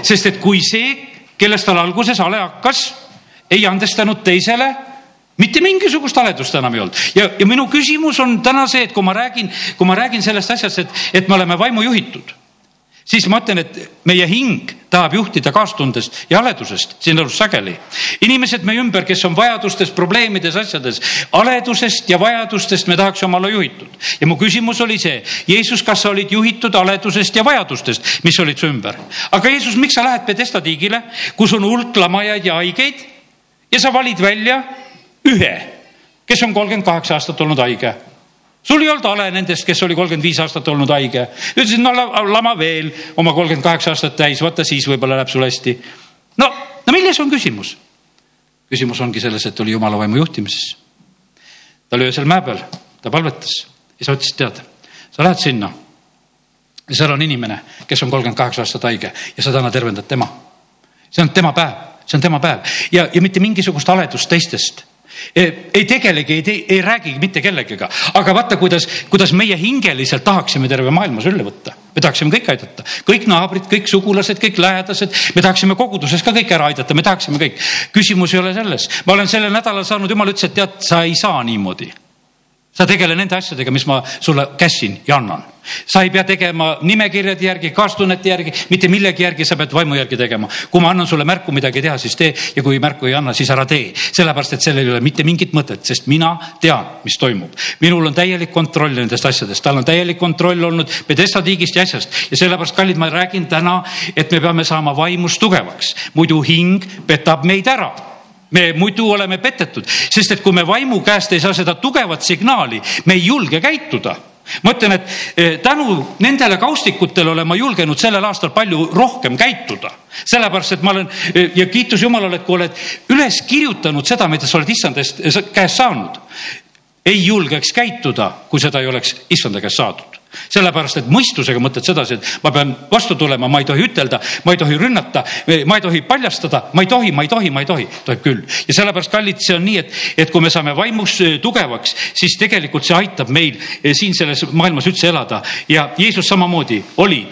sest et kui see kellest tal alguses hale hakkas, ei andestanud teisele mitte mingisugust haledust enam ei olnud. Ja, ja minu küsimus on täna see, et kui ma räägin, kui ma räägin sellest asjast, et, et me oleme vaimu juhitud siis ma ütlen, et meie hing tahab juhtida kaastundest ja haledusest siin elus sageli. inimesed meie ümber, kes on vajadustes, probleemides, asjades, haledusest ja vajadustest me tahaks olla juhitud. ja mu küsimus oli see, Jeesus, kas sa olid juhitud haledusest ja vajadustest, mis olid su ümber? aga Jeesus, miks sa lähed Pedesta tiigile, kus on hulk lamajaid ja haigeid ja sa valid välja ühe, kes on kolmkümmend kaheksa aastat olnud haige sul ei olnud hale nendest, kes oli kolmkümmend viis aastat olnud haige. ütlesid, no lama veel oma kolmkümmend kaheksa aastat täis, vaata siis võib-olla läheb sul hästi. no, no milles on küsimus? küsimus ongi selles, et oli jumala vaimu juhtimises. ta oli öösel mäe peal, ta palvetas ja sa ütlesid, tead, sa lähed sinna. ja seal on inimene, kes on kolmkümmend kaheksa aastat haige ja sa täna tervendad tema. see on tema päev, see on tema päev ja, ja mitte mingisugust haledust teistest ei tegelegi, ei, ei räägigi mitte kellegiga, aga vaata, kuidas, kuidas meie hingeliselt tahaksime terve maailma sülle võtta. me tahaksime kõiki aidata, kõik naabrid, kõik sugulased, kõik lähedased, me tahaksime koguduses ka kõik ära aidata, me tahaksime kõik. küsimus ei ole selles, ma olen sellel nädalal saanud, jumal ütles, et tead, sa ei saa niimoodi sa tegele nende asjadega, mis ma sulle kässin ja annan. sa ei pea tegema nimekirjade järgi, kaastunnete järgi, mitte millegi järgi, sa pead vaimu järgi tegema. kui ma annan sulle märku midagi teha, siis tee ja kui märku ei anna, siis ära tee. sellepärast, et sellel ei ole mitte mingit mõtet, sest mina tean, mis toimub. minul on täielik kontroll nendest asjadest, tal on täielik kontroll olnud Pedesta tiigist ja asjast ja sellepärast, kallid, ma räägin täna, et me peame saama vaimus tugevaks, muidu hing petab meid ära me muidu oleme petetud, sest et kui me vaimu käest ei saa seda tugevat signaali, me ei julge käituda ma ütlen, et eh, tänu nendele kaustikutele olen ma julgenud sellel aastal palju rohkem käituda. sellepärast, et ma olen eh, ja kiitus Jumalale, et kui oled üles kirjutanud seda, mida sa oled issandast eh, käest saanud. Ei julgeks käituda, kui seda ei oleks issanda käest saadud. Sellepärast, et mõistusega mõtled sedasi, et ma pean vastu tulema, ma ei tohi ütelda, ma ei tohi rünnata, ma ei tohi paljastada, ma ei tohi, ma ei tohi, ma ei tohi, tohib küll. ja sellepärast, kallid, see on nii, et, et kui me saame vaimus äh, tugevaks, siis tegelikult see aitab meil äh, siin selles maailmas üldse elada. Ja Jeesus samamoodi oli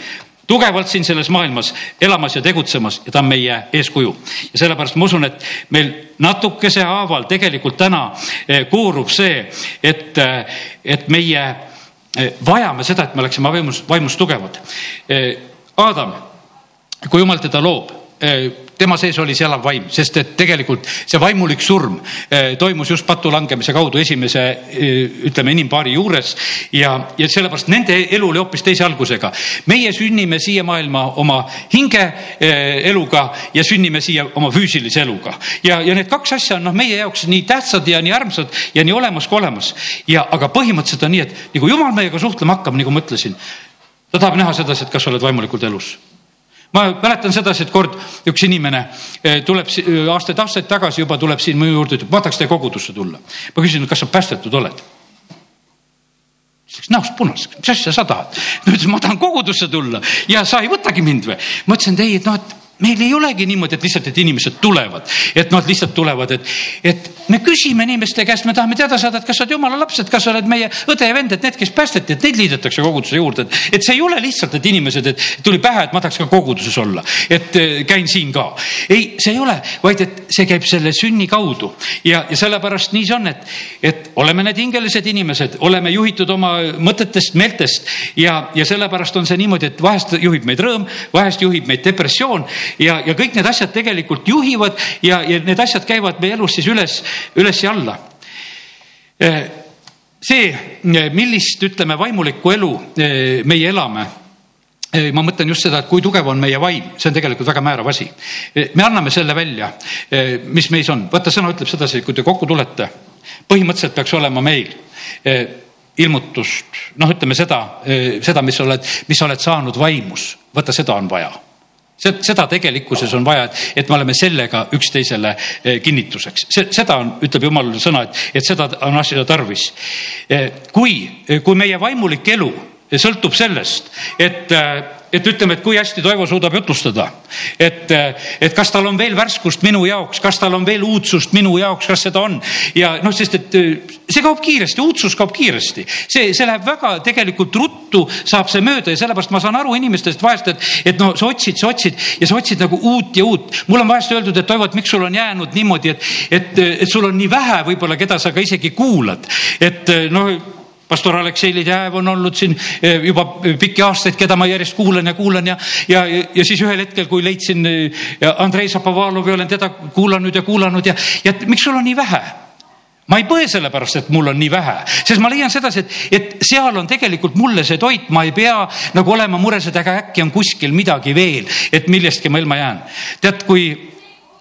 tugevalt siin selles maailmas elamas ja tegutsemas ja ta on meie eeskuju. ja sellepärast ma usun, et meil natukese haaval tegelikult täna äh, koorub see, et, et meie Eh, vajame seda, et me oleksime vaimus, vaimus tugevad. Eh, Aadam, kui jumal teda loob, eh, tema sees oli see elav vaim, sest et tegelikult see vaimulik surm toimus just patu langemise kaudu esimese, ütleme, inimpaari juures ja, ja sellepärast nende elu oli hoopis teise algusega. meie sünnime siia maailma oma hinge eluga ja sünnime siia oma füüsilise eluga ja, ja need kaks asja on noh, meie jaoks nii tähtsad ja nii armsad ja nii olemas kui olemas. ja, aga põhimõtteliselt on nii, et nagu jumal meiega suhtlema hakkab, nagu ma ütlesin, ta tahab näha sedasi, et kas sa oled vaimulikult elus ma mäletan sedasi, et kord üks inimene eh, tuleb aastaid-aastaid tagasi juba tuleb siin minu juurde, ütleb, ma tahaks teie kogudusse tulla. ma küsin, kas sa päästetud oled? läks näost punaseks, mis asja sa tahad? [LAUGHS] ta ütles, ma tahan kogudusse tulla ja sa ei võtagi mind või? ma ütlesin, et ei, et noh, et meil ei olegi niimoodi, et lihtsalt, et inimesed tulevad, et nad lihtsalt tulevad, et, et me küsime inimeste käest, me tahame teada saada, et kas sa oled jumala laps, et kas sa oled meie õde ja vend, et need, kes päästeti, et neid liidetakse koguduse juurde, et, et see ei ole lihtsalt, et inimesed, et tuli pähe, et ma tahaks ka koguduses olla, et äh, käin siin ka. ei, see ei ole, vaid et see käib selle sünni kaudu ja, ja sellepärast nii see on, et, et oleme need hingelised inimesed, oleme juhitud oma mõtetest, meeltest ja, ja sellepärast on see niimoodi, et vahest juhib meid rõõm, vahest juhib meid depressioon ja, ja kõik need asjad tegelikult juhivad ja, ja need asjad käivad meie elus siis üles, üles ja alla. Eh, see, eh, millist, ütleme, vaimulikku elu eh, meie elame ma mõtlen just seda, et kui tugev on meie vaim, see on tegelikult väga määrav asi. me anname selle välja, mis meis on, vaata sõna ütleb sedasi, kui te kokku tulete, põhimõtteliselt peaks olema meil ilmutust, noh, ütleme seda, seda, mis oled, mis oled saanud vaimus, vaata seda on vaja seda tegelikkuses on vaja, et me oleme sellega üksteisele eh, kinnituseks. seda on, ütleb jumal sõna, et, et seda on asja tarvis. Eh, kui, kui meie vaimulik elu sõltub sellest, et et ütleme, et kui hästi Toivo suudab jutustada, et, et kas tal on veel värskust minu jaoks, kas tal on veel uudsust minu jaoks, kas seda on. Ja noh, sest et see kaob kiiresti, uudsus kaob kiiresti, see, see läheb väga tegelikult ruttu, saab see mööda ja sellepärast ma saan aru inimestest vahest, et, et no sa otsid, sa otsid ja sa otsid nagu uut ja uut. mul on vahest öeldud, et Toivo, et miks sul on jäänud niimoodi, et, et, et sul on nii vähe võib-olla, keda sa ka isegi kuulad, et noh pastor Aleksei Lidjäev on olnud siin eh, juba pikki aastaid, keda ma järjest kuulan ja kuulan ja, ja, ja siis ühel hetkel, kui leidsin eh, Andrei Zapovalovi, olen teda kuulanud ja kuulanud ja, ja miks sul on nii vähe? ma ei põe sellepärast, et mul on nii vähe, sest ma leian sedasi, et, et seal on tegelikult mulle see toit, ma ei pea nagu olema mures, et aga äkki on kuskil midagi veel, et millestki ma ilma jään. tead, kui,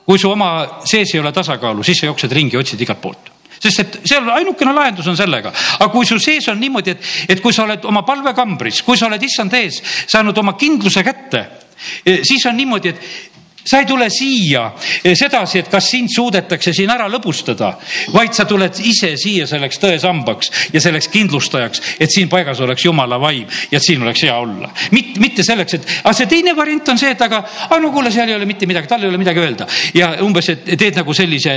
kui su oma sees ei ole tasakaalu, siis sa jooksed ringi, otsid igalt poolt sest et seal ainukene lahendus on sellega, aga kui sul sees on niimoodi, et, et kui sa oled oma palvekambris, kui sa oled issand ees saanud oma kindluse kätte, eh, siis on niimoodi, et sa ei tule siia eh, sedasi, et kas sind suudetakse siin ära lõbustada, vaid sa tuled ise siia selleks tõesambaks ja selleks kindlustajaks, et siin paigas oleks jumala vaim ja et siin oleks hea olla. mitte, mitte selleks, et, aga see teine variant on see, et aga, aga no kuule, seal ei ole mitte midagi, tal ei ole midagi öelda. Ja umbes, et teed nagu sellise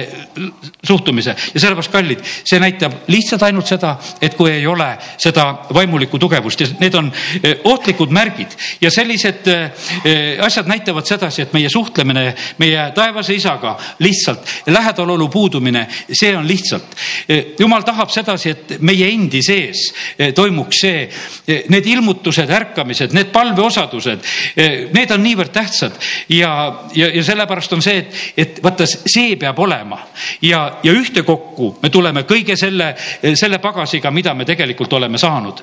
suhtumise. Ja sellepärast, kallid, see näitab lihtsalt ainult seda, et kui ei ole seda vaimulikku tugevust. Ja need on eh, ohtlikud märgid. Ja sellised eh, asjad näitavad sedasi, et meie suhted suhtlemine meie taevase isaga lihtsalt, lähedalolu puudumine, see on lihtsalt. jumal tahab sedasi, et meie endi sees eh, toimuks see, eh, need ilmutused, ärkamised, need palveosadused, need on niivõrd tähtsad. Ja, ja, ja sellepärast on see, et, et vaata, see peab olema. Ja, ja ühtekokku me tuleme kõige selle, selle pagasiga, mida me tegelikult oleme saanud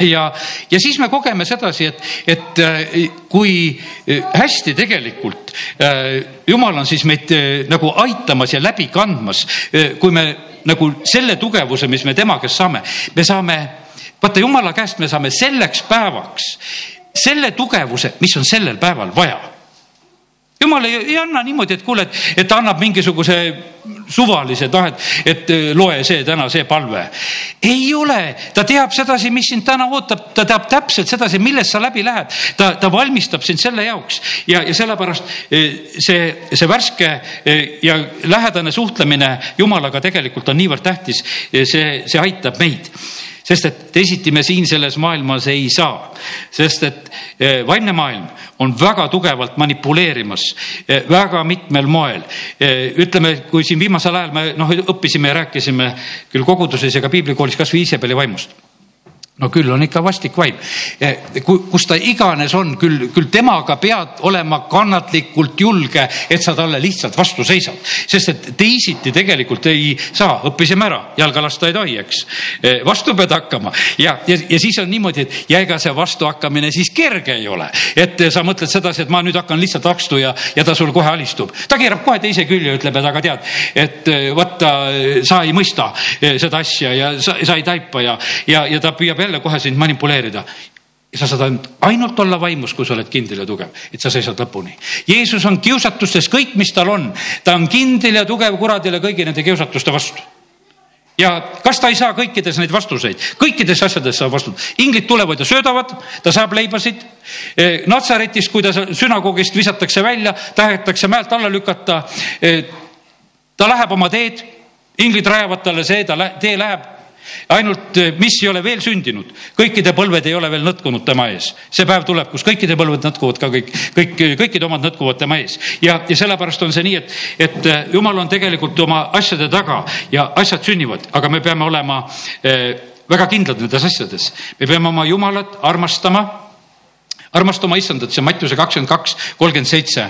ja, ja siis me kogeme sedasi, et, et äh, kui äh, hästi tegelikult äh, jumal on siis meid nagu aitamas ja läbi kandmas, kui me nagu selle tugevuse, mis me tema käest saame, me saame, vaata jumala käest me saame selleks päevaks selle tugevuse, mis on sellel päeval vaja jumal ei, ei anna niimoodi, et kuule, et, et ta annab mingisuguse suvalise, noh, et, loe see täna, see palve. ei ole, ta teab sedasi, mis sind täna ootab, ta teab täpselt sedasi, millest sa läbi lähed. ta, ta valmistab sind selle jaoks ja, ja sellepärast äh, see, see värske äh, ja lähedane suhtlemine Jumalaga tegelikult on niivõrd tähtis. see, see aitab meid sest et teisiti me siin selles maailmas ei saa, sest et eh, vaimne maailm on väga tugevalt manipuleerimas eh, väga mitmel moel. Eh, ütleme, kui siin viimasel ajal me noh, õppisime ja rääkisime küll koguduses ja ka piiblikoolis kasvõi Iisabeli vaimust no küll on ikka vastik vaim. kus ta iganes on, küll, küll temaga pead olema kannatlikult julge, et sa talle lihtsalt vastu seisad. sest et teisiti tegelikult ei saa, õppisime ära, jalga lasta ei tohi, eks. vastu pead hakkama ja, ja, ja siis on niimoodi, et ja ega see vastuhakkamine siis kerge ei ole. et sa mõtled sedasi, et ma nüüd hakkan lihtsalt akstu ja, ja ta sul kohe alistub. ta keerab kohe teise külje, ütleb, et aga tead, et vaata, sa ei mõista seda asja ja sa, sa ei taipa ja, ja, ja ta püüab jälle jälle kohe sind manipuleerida sa saad ainult olla vaimus, kui sa oled kindel ja tugev, et sa seisad lõpuni. Jeesus on kiusatustes kõik, mis tal on, ta on kindel ja tugev kuradile kõigi nende kiusatuste vastu. ja kas ta ei saa kõikides neid vastuseid, kõikides asjades saab vastust. inglid tulevad ja söödavad, ta saab leibasid. E, Natsaretist, kui ta sünagoogist visatakse välja, tahetakse mäelt alla lükata. E, ta läheb oma teed, inglid rajavad talle see, ta tee läheb ainult, eh, mis ei ole veel sündinud, kõikide põlved ei ole veel nõtkunud tema ees. see päev tuleb, kus kõikide põlved nõtkuvad ka kõik, kõik, kõikide omad nõtkuvad tema ees. ja, ja sellepärast on see nii, et, et eh, jumal on tegelikult oma asjade taga ja asjad sünnivad, aga me peame olema eh, väga kindlad nendes asjades. me peame oma jumalat armastama armasta oma issandat, see on Mattiuse kakskümmend kaks, kolmkümmend seitse.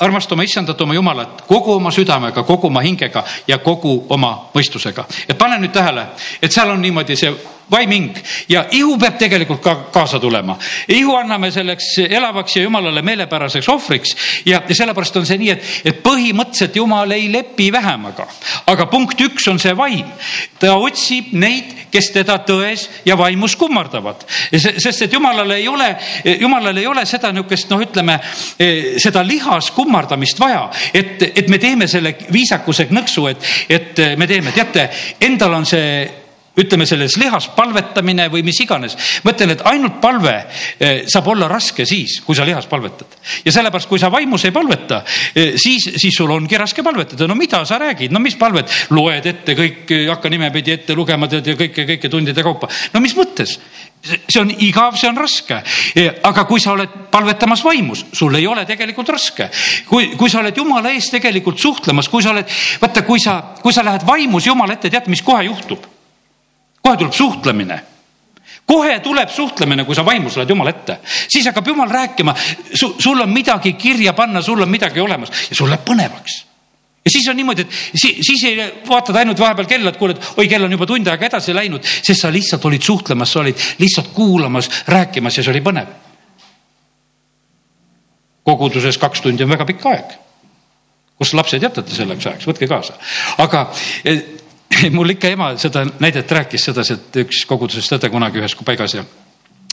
armasta oma issandat, oma jumalat kogu oma südamega, kogu oma hingega ja kogu oma mõistusega. et pane nüüd tähele, et seal on niimoodi see vaimhing ja ihu peab tegelikult ka kaasa tulema. ihu anname selleks elavaks ja jumalale meelepäraseks ohvriks ja, ja sellepärast on see nii, et, et põhimõtteliselt jumal ei lepi vähemaga. aga punkt üks on see vaim. ta otsib neid, kes teda tões ja vaimus kummardavad. sest et jumalal ei ole, jumalal ei ole seda niisugust, noh, ütleme seda lihas kummardamist vaja, et, et me teeme selle viisakuse nõksu, et, et me teeme, teate, endal on see ütleme selles lihas palvetamine või mis iganes. ma ütlen, et ainult palve eh, saab olla raske siis, kui sa lihas palvetad. ja sellepärast, kui sa vaimus ei palveta, eh, siis, siis sul ongi raske palvetada. no mida sa räägid, no mis palvet, loed ette kõik, eh, hakka nimepidi ette lugema tead ja kõike, kõike tundide kaupa. no mis mõttes? see on igav, see on raske. aga kui sa oled palvetamas vaimus, sul ei ole tegelikult raske. kui, kui sa oled jumala ees tegelikult suhtlemas, kui sa oled, vaata, kui sa, kui sa lähed vaimus jumala ette, tead, mis kohe juhtub kohe tuleb suhtlemine kohe tuleb suhtlemine, kui sa vaimus lähed Jumala ette, siis hakkab Jumal rääkima, sul on midagi kirja panna, sul on midagi olemas ja sul läheb põnevaks ja siis on niimoodi, et si siis ei vaatad ainult vahepeal kella, et kuule, et oi, kell on juba tund aega edasi läinud, sest sa lihtsalt olid suhtlemas, sa olid lihtsalt kuulamas, rääkimas ja see oli põnev. koguduses kaks tundi on väga pikk aeg. kus lapsed jätate selleks ajaks, võtke kaasa. aga eh, mul ikka ema seda näidet rääkis sedasi, et üks koguduses tõde kunagi ühes paigas ja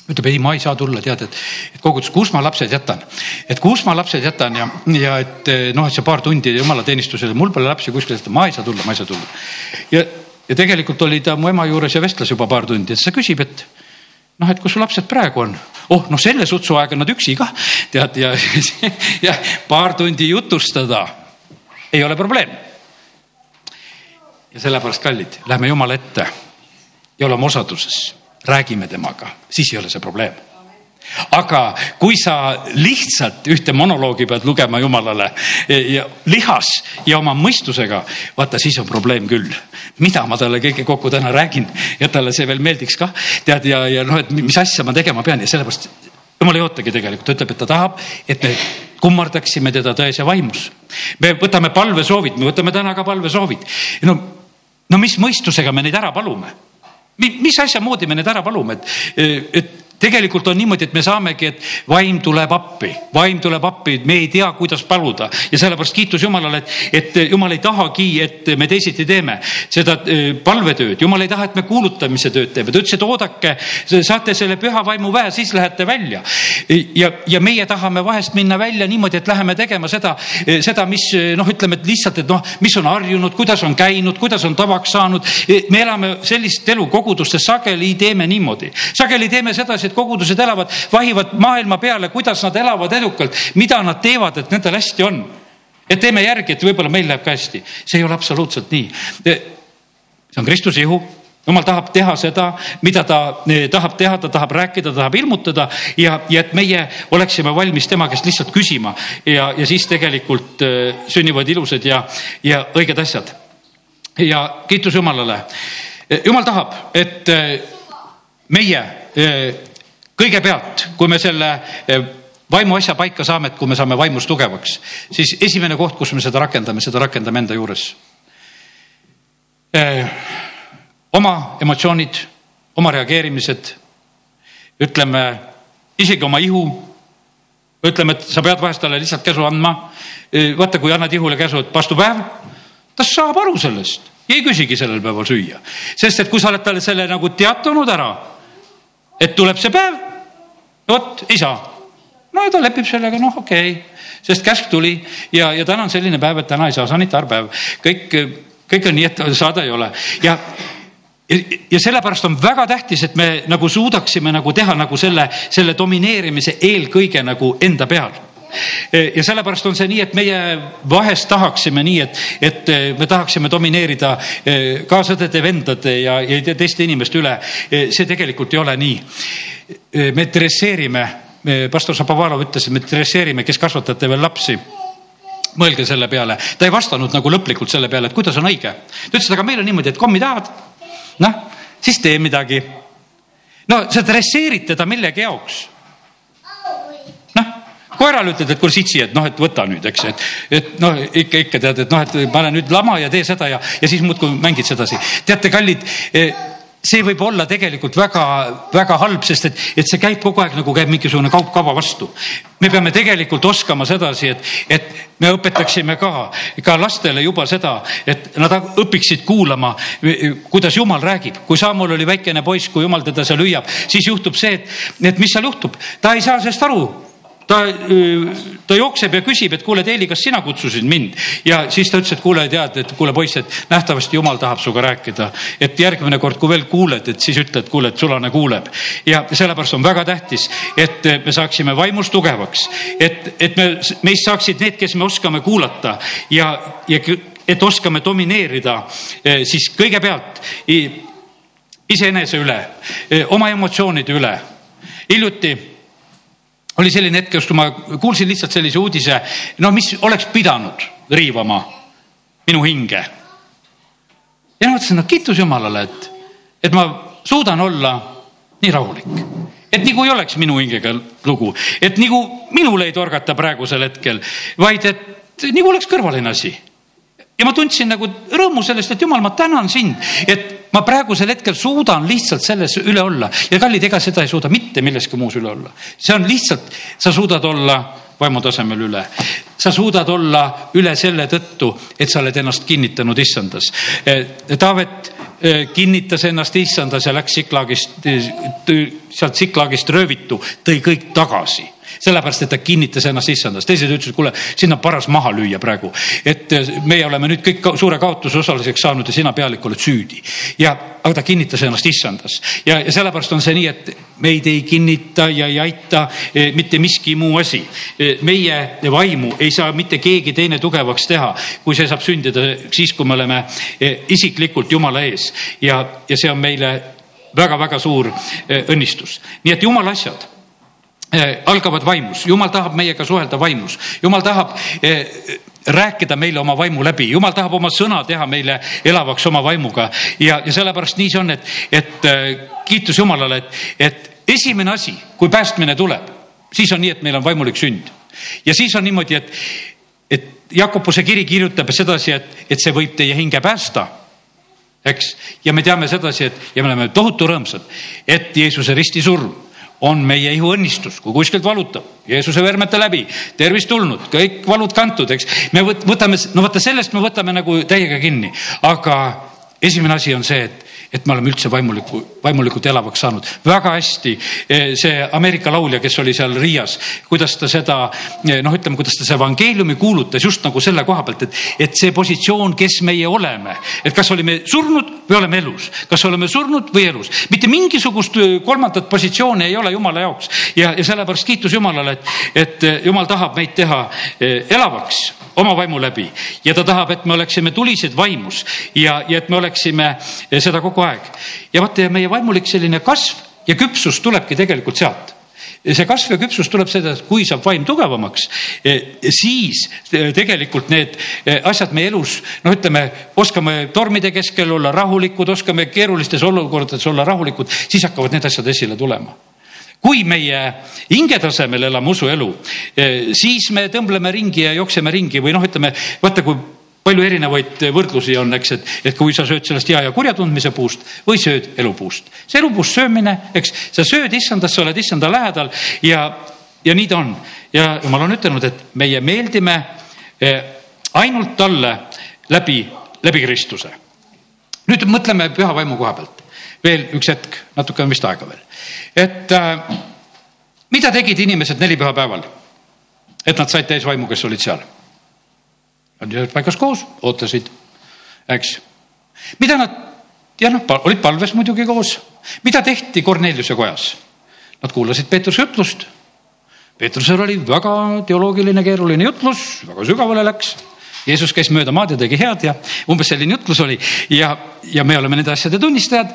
ütleb, ei, ma ei saa tulla, tead, et, et kogudus, kus ma lapsed jätan. et kus ma lapsed jätan ja, ja et noh, et see paar tundi jumalateenistusele, mul pole lapsi kuskil jätta, ma ei saa tulla, ma ei saa tulla. ja, ja tegelikult oli ta mu ema juures ja vestles juba paar tundi, et siis ta küsib, et noh, et kus su lapsed praegu on? oh, noh, selle sutsu aeg on nad üksi kah, tead ja, [LAUGHS] ja paar tundi jutustada ei ole probleem ja sellepärast, kallid, lähme Jumala ette ja oleme osaduses, räägime temaga, siis ei ole see probleem. Aga kui sa lihtsalt ühte monoloogi pead lugema Jumalale ja lihas ja oma mõistusega, vaata siis on probleem küll. mida ma talle kõike kokku täna räägin? Ja talle see veel meeldiks kah, tead ja, ja noh, et mis asja ma tegema pean. Ja sellepärast jumal ei ootagi tegelikult, ta ütleb, et ta tahab, et me kummardaksime teda tões ja vaimus. me võtame palvesoovid, me võtame täna ka palvesoovid. no no mis mõistusega me neid ära palume? mis asja moodi me need ära palume, et, et tegelikult on niimoodi, et me saamegi, et vaim tuleb appi, vaim tuleb appi, me ei tea, kuidas paluda. Ja sellepärast kiitus Jumalale, et, et Jumal ei tahagi, et me teisiti teeme seda äh, palvetööd, Jumal ei taha, et me kuulutamise tööd teeme, ta ütles, et oodake, saate selle püha vaimu väe, siis lähete välja. ja, ja meie tahame vahest minna välja niimoodi, et läheme tegema seda, seda, mis noh, ütleme, et lihtsalt, et noh, mis on harjunud, kuidas on käinud, kuidas on tavaks saanud. me elame sellist elu kogudustes, sageli teeme niimoodi, sageli teeme sedasi, et kogudused elavad, vahivad maailma peale, kuidas nad elavad edukalt, mida nad teevad, et nendel hästi on. et teeme järgi, et võib-olla meil läheb ka hästi. see ei ole absoluutselt nii. see on Kristuse ihu jumal tahab teha seda, mida ta eh, tahab teha, ta tahab rääkida, tahab ilmutada ja, ja et meie oleksime valmis tema käest lihtsalt küsima ja, ja siis tegelikult eh, sünnivad ilusad ja, ja õiged asjad. ja kiitus Jumalale. jumal tahab, et meie kõigepealt, kui me selle eh, vaimuasja paika saame, et kui me saame vaimus tugevaks, siis esimene koht, kus me seda rakendame, seda rakendame enda juures. Eh, oma emotsioonid, oma reageerimised, ütleme isegi oma ihu. ütleme, et sa pead vahest talle lihtsalt käsu andma. Eh, vaata, kui annad ihule käsu, et vastupäev, ta saab aru sellest ja ei küsigi sellel päeval süüa, sest et kui sa oled talle selle nagu teatanud ära, et tuleb see päev vot ei saa. no ja ta lepib sellega, noh, okei okay., sest käsk tuli ja, ja täna on selline päev, et täna ei saa sanitaarpäev. kõik kõik on nii, et saada ei ole ja ja sellepärast on väga tähtis, et me nagu suudaksime nagu teha nagu selle, selle domineerimise eelkõige nagu enda peal ja sellepärast on see nii, et meie vahest tahaksime nii, et, et me tahaksime domineerida eh, kaasõdede, vendade ja, ja teiste inimeste üle. Eh, see tegelikult ei ole nii. Eh, me dresseerime, pastor Šapovalov ütles, et me dresseerime, kes kasvatate veel lapsi mõelge selle peale, ta ei vastanud nagu lõplikult selle peale, et kuidas on õige. ta ütles, et aga meil on niimoodi, et kommi tahad noh, siis tee midagi. no sa dresseerid teda millegi jaoks. Koerale ütled, et kuule sitsi, et noh, et võta nüüd, eks, et, et noh, ikka, ikka tead, et noh, et pane nüüd lama ja tee seda ja, ja siis muudkui mängid sedasi. teate, kallid eh, see võib olla tegelikult väga-väga halb, sest et, et see käib kogu aeg nagu käib mingisugune kaup kava vastu. me peame tegelikult oskama sedasi, et, et me õpetaksime ka, ka lastele juba seda, et nad õpiksid kuulama, kuidas jumal räägib. kui Samuel oli väikene poiss, kui jumal teda seal hüüab, siis juhtub see, et, et mis seal juhtub, ta ei saa sellest aru ta, ta jookseb ja küsib, et kuule, Teeli, kas sina kutsusid mind? ja siis ta ütles, et kuule, tead, et kuule, poiss, et nähtavasti jumal tahab sinuga rääkida. et järgmine kord, kui veel kuuled, et siis ütle, et kuule, et sulane kuuleb. ja sellepärast on väga tähtis, et me saaksime vaimus tugevaks, et, et me, meist saaksid need, kes me oskame kuulata ja, ja et oskame domineerida siis kõigepealt iseenese üle, oma emotsioonide üle. hiljuti oli selline hetk, kus ma kuulsin lihtsalt sellise uudise, no mis oleks pidanud riivama minu hinge. ja ma mõtlesin, no kiitus Jumalale, et, et ma suudan olla nii rahulik. et nagu ei oleks minu hingega lugu, et nagu minul ei torgata praegusel hetkel, vaid et nagu oleks kõrvaline asi. ja ma tundsin nagu rõõmu sellest, et Jumal, ma tänan sind, et ma praegusel hetkel suudan lihtsalt selles üle olla ja kallid, ega seda ei suuda mitte milleski muus üle olla. see on lihtsalt, sa suudad olla vaimutasemel üle. sa suudad olla üle selle tõttu, et sa oled ennast kinnitanud issandas. Taavet eh, kinnitas ennast issandas ja läks Siklaagist, sealt Siklaagist röövitu, tõi kõik tagasi sellepärast, et ta kinnitas ennast issandas, teised ütlesid, kuule, sind on paras maha lüüa praegu. et eh, meie oleme nüüd kõik suure kaotuse osaliseks saanud ja sina pealik oled süüdi. ja, aga ta kinnitas ennast issandas ja, ja sellepärast on see nii, et meid ei kinnita ja ei aita eh, mitte miski muu asi. Eh, meie vaimu ei saa mitte keegi teine tugevaks teha, kui see saab sündida siis, kui me oleme isiklikult Jumala ees ja, ja see on meile väga-väga suur õnnistus. nii et Jumala asjad algavad vaimus, jumal tahab meiega suhelda vaimus, jumal tahab eh, rääkida meile oma vaimu läbi, jumal tahab oma sõna teha meile elavaks oma vaimuga. Ja, ja sellepärast nii see on, et, et eh, kiitus Jumalale, et, et esimene asi, kui päästmine tuleb, siis on nii, et meil on vaimulik sünd. Ja siis on niimoodi, et, et Jakobuse kiri kirjutab sedasi, et, et see võib teie hinge päästa. Eks, ja me teame sedasi, et ja me oleme tohutu rõõmsad, et Jeesuse ristisurm on meie ihuõnnistus, kui kuskilt valutab, Jeesuse vermete läbi, tervist tulnud, kõik valud kantud, eks. me võtame, no vaata sellest me võtame nagu täiega kinni, aga esimene asi on see, et et me oleme üldse vaimuliku, vaimulikult elavaks saanud. väga hästi eh, see Ameerika laulja, kes oli seal Riias, kuidas ta seda eh, noh, ütleme, kuidas ta seda evangeeliumi kuulutas just nagu selle koha pealt, et, et see positsioon, kes meie oleme, et kas olime surnud või oleme elus, kas oleme surnud või elus, mitte mingisugust eh, kolmandat positsiooni ei ole Jumala jaoks. Ja, ja sellepärast kiitus Jumalale, et, et Jumal tahab meid teha elavaks oma vaimu läbi. Ja ta tahab, et me oleksime tulised vaimus ja, ja et me oleksime seda kogu aeg. ja vaata, ja meie vaimulik selline kasv ja küpsus tulebki tegelikult sealt. See kasv ja küpsus tuleb sellest, kui saab vaim tugevamaks, siis tegelikult need asjad meie elus, no ütleme, oskame tormide keskel olla rahulikud, oskame keerulistes olukordades olla rahulikud, siis hakkavad need asjad esile tulema kui meie hinge tasemel elame usuelu, eh, siis me tõmbleme ringi ja jookseme ringi või noh, ütleme vaata, kui palju erinevaid võrdlusi on, eks, et, et kui sa sööd sellest hea ja kurja tundmise puust või sööd elupuust. see elupuust söömine, eks, sa sööd issandast, sa oled issanda lähedal ja, ja nii ta on. ja jumal on ütelnud, et meie meeldime eh, ainult talle läbi, läbi Kristuse. nüüd mõtleme püha vaimu koha pealt veel üks hetk, natuke on vist aega veel. et äh, mida tegid inimesed nelipühapäeval? et nad said täis vaimu, kes olid seal. Nad olid paigas koos, ootasid. eks. mida nad, ja noh, olid palves muidugi koos, mida tehti Korneliuse kojas? Nad kuulasid Peetruse jutlust. Peetrusel oli väga teoloogiline, keeruline jutlus, väga sügavale läks Jeesus käis mööda maad ja tegi head ja umbes selline jutlus oli ja, ja me oleme nende asjade tunnistajad.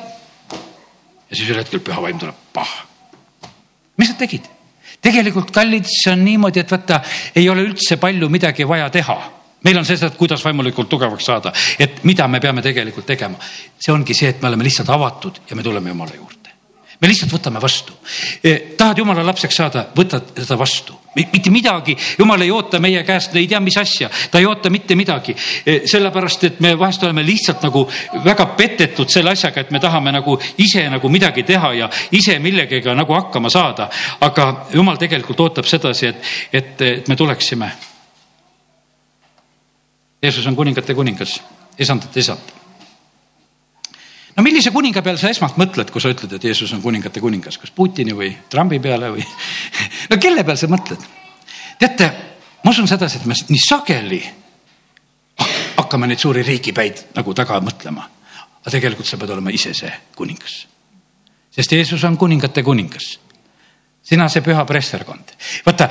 Ja siis ühel hetkel püha vaim tuleb, pah. mis nad tegid? tegelikult kallid, see on niimoodi, et vaata, ei ole üldse palju midagi vaja teha meil on see, et kuidas vaimulikult tugevaks saada, et mida me peame tegelikult tegema. see ongi see, et me oleme lihtsalt avatud ja me tuleme Jumala juurde me lihtsalt võtame vastu. E, tahad jumala lapseks saada, võta seda vastu, mitte midagi, jumal ei oota meie käest ei tea mis asja, ta ei oota mitte midagi. E, sellepärast, et me vahest oleme lihtsalt nagu väga petetud selle asjaga, et me tahame nagu ise nagu midagi teha ja ise millegagi nagu hakkama saada. aga jumal tegelikult ootab sedasi, et, et, et me tuleksime. Jeesus on kuningate kuningas, isandate isand no millise kuninga peale sa esmalt mõtled, kui sa ütled, et Jeesus on kuningate kuningas, kas Putini või Trumpi peale või [LAUGHS] no kelle peale sa mõtled? teate, ma usun sedasi, et me nii sageli hakkame neid suuri riigipäid nagu taga mõtlema. aga tegelikult sa pead olema ise see kuningas. sest Jeesus on kuningate kuningas. sina, see püha preesterkond. vaata,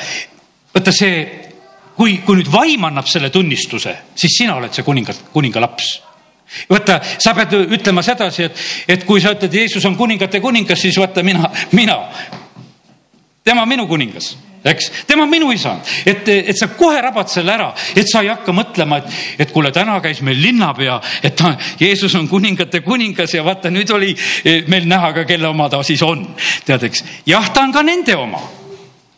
vaata see, kui, kui nüüd vaim annab selle tunnistuse, siis sina oled see kuninga, kuninga laps vaata, sa pead ütlema sedasi, et, et kui sa ütled, Jeesus on kuningate kuningas, siis vaata mina, mina, tema minu kuningas eks, tema on minu isa, et, et sa kohe rabad selle ära, et sa ei hakka mõtlema, et, et kuule, täna käis meil linnapea, et ta, Jeesus on kuningate kuningas ja vaata, nüüd oli eh, meil näha ka, kelle oma ta siis on. tead, eks, jah, ta on ka nende oma.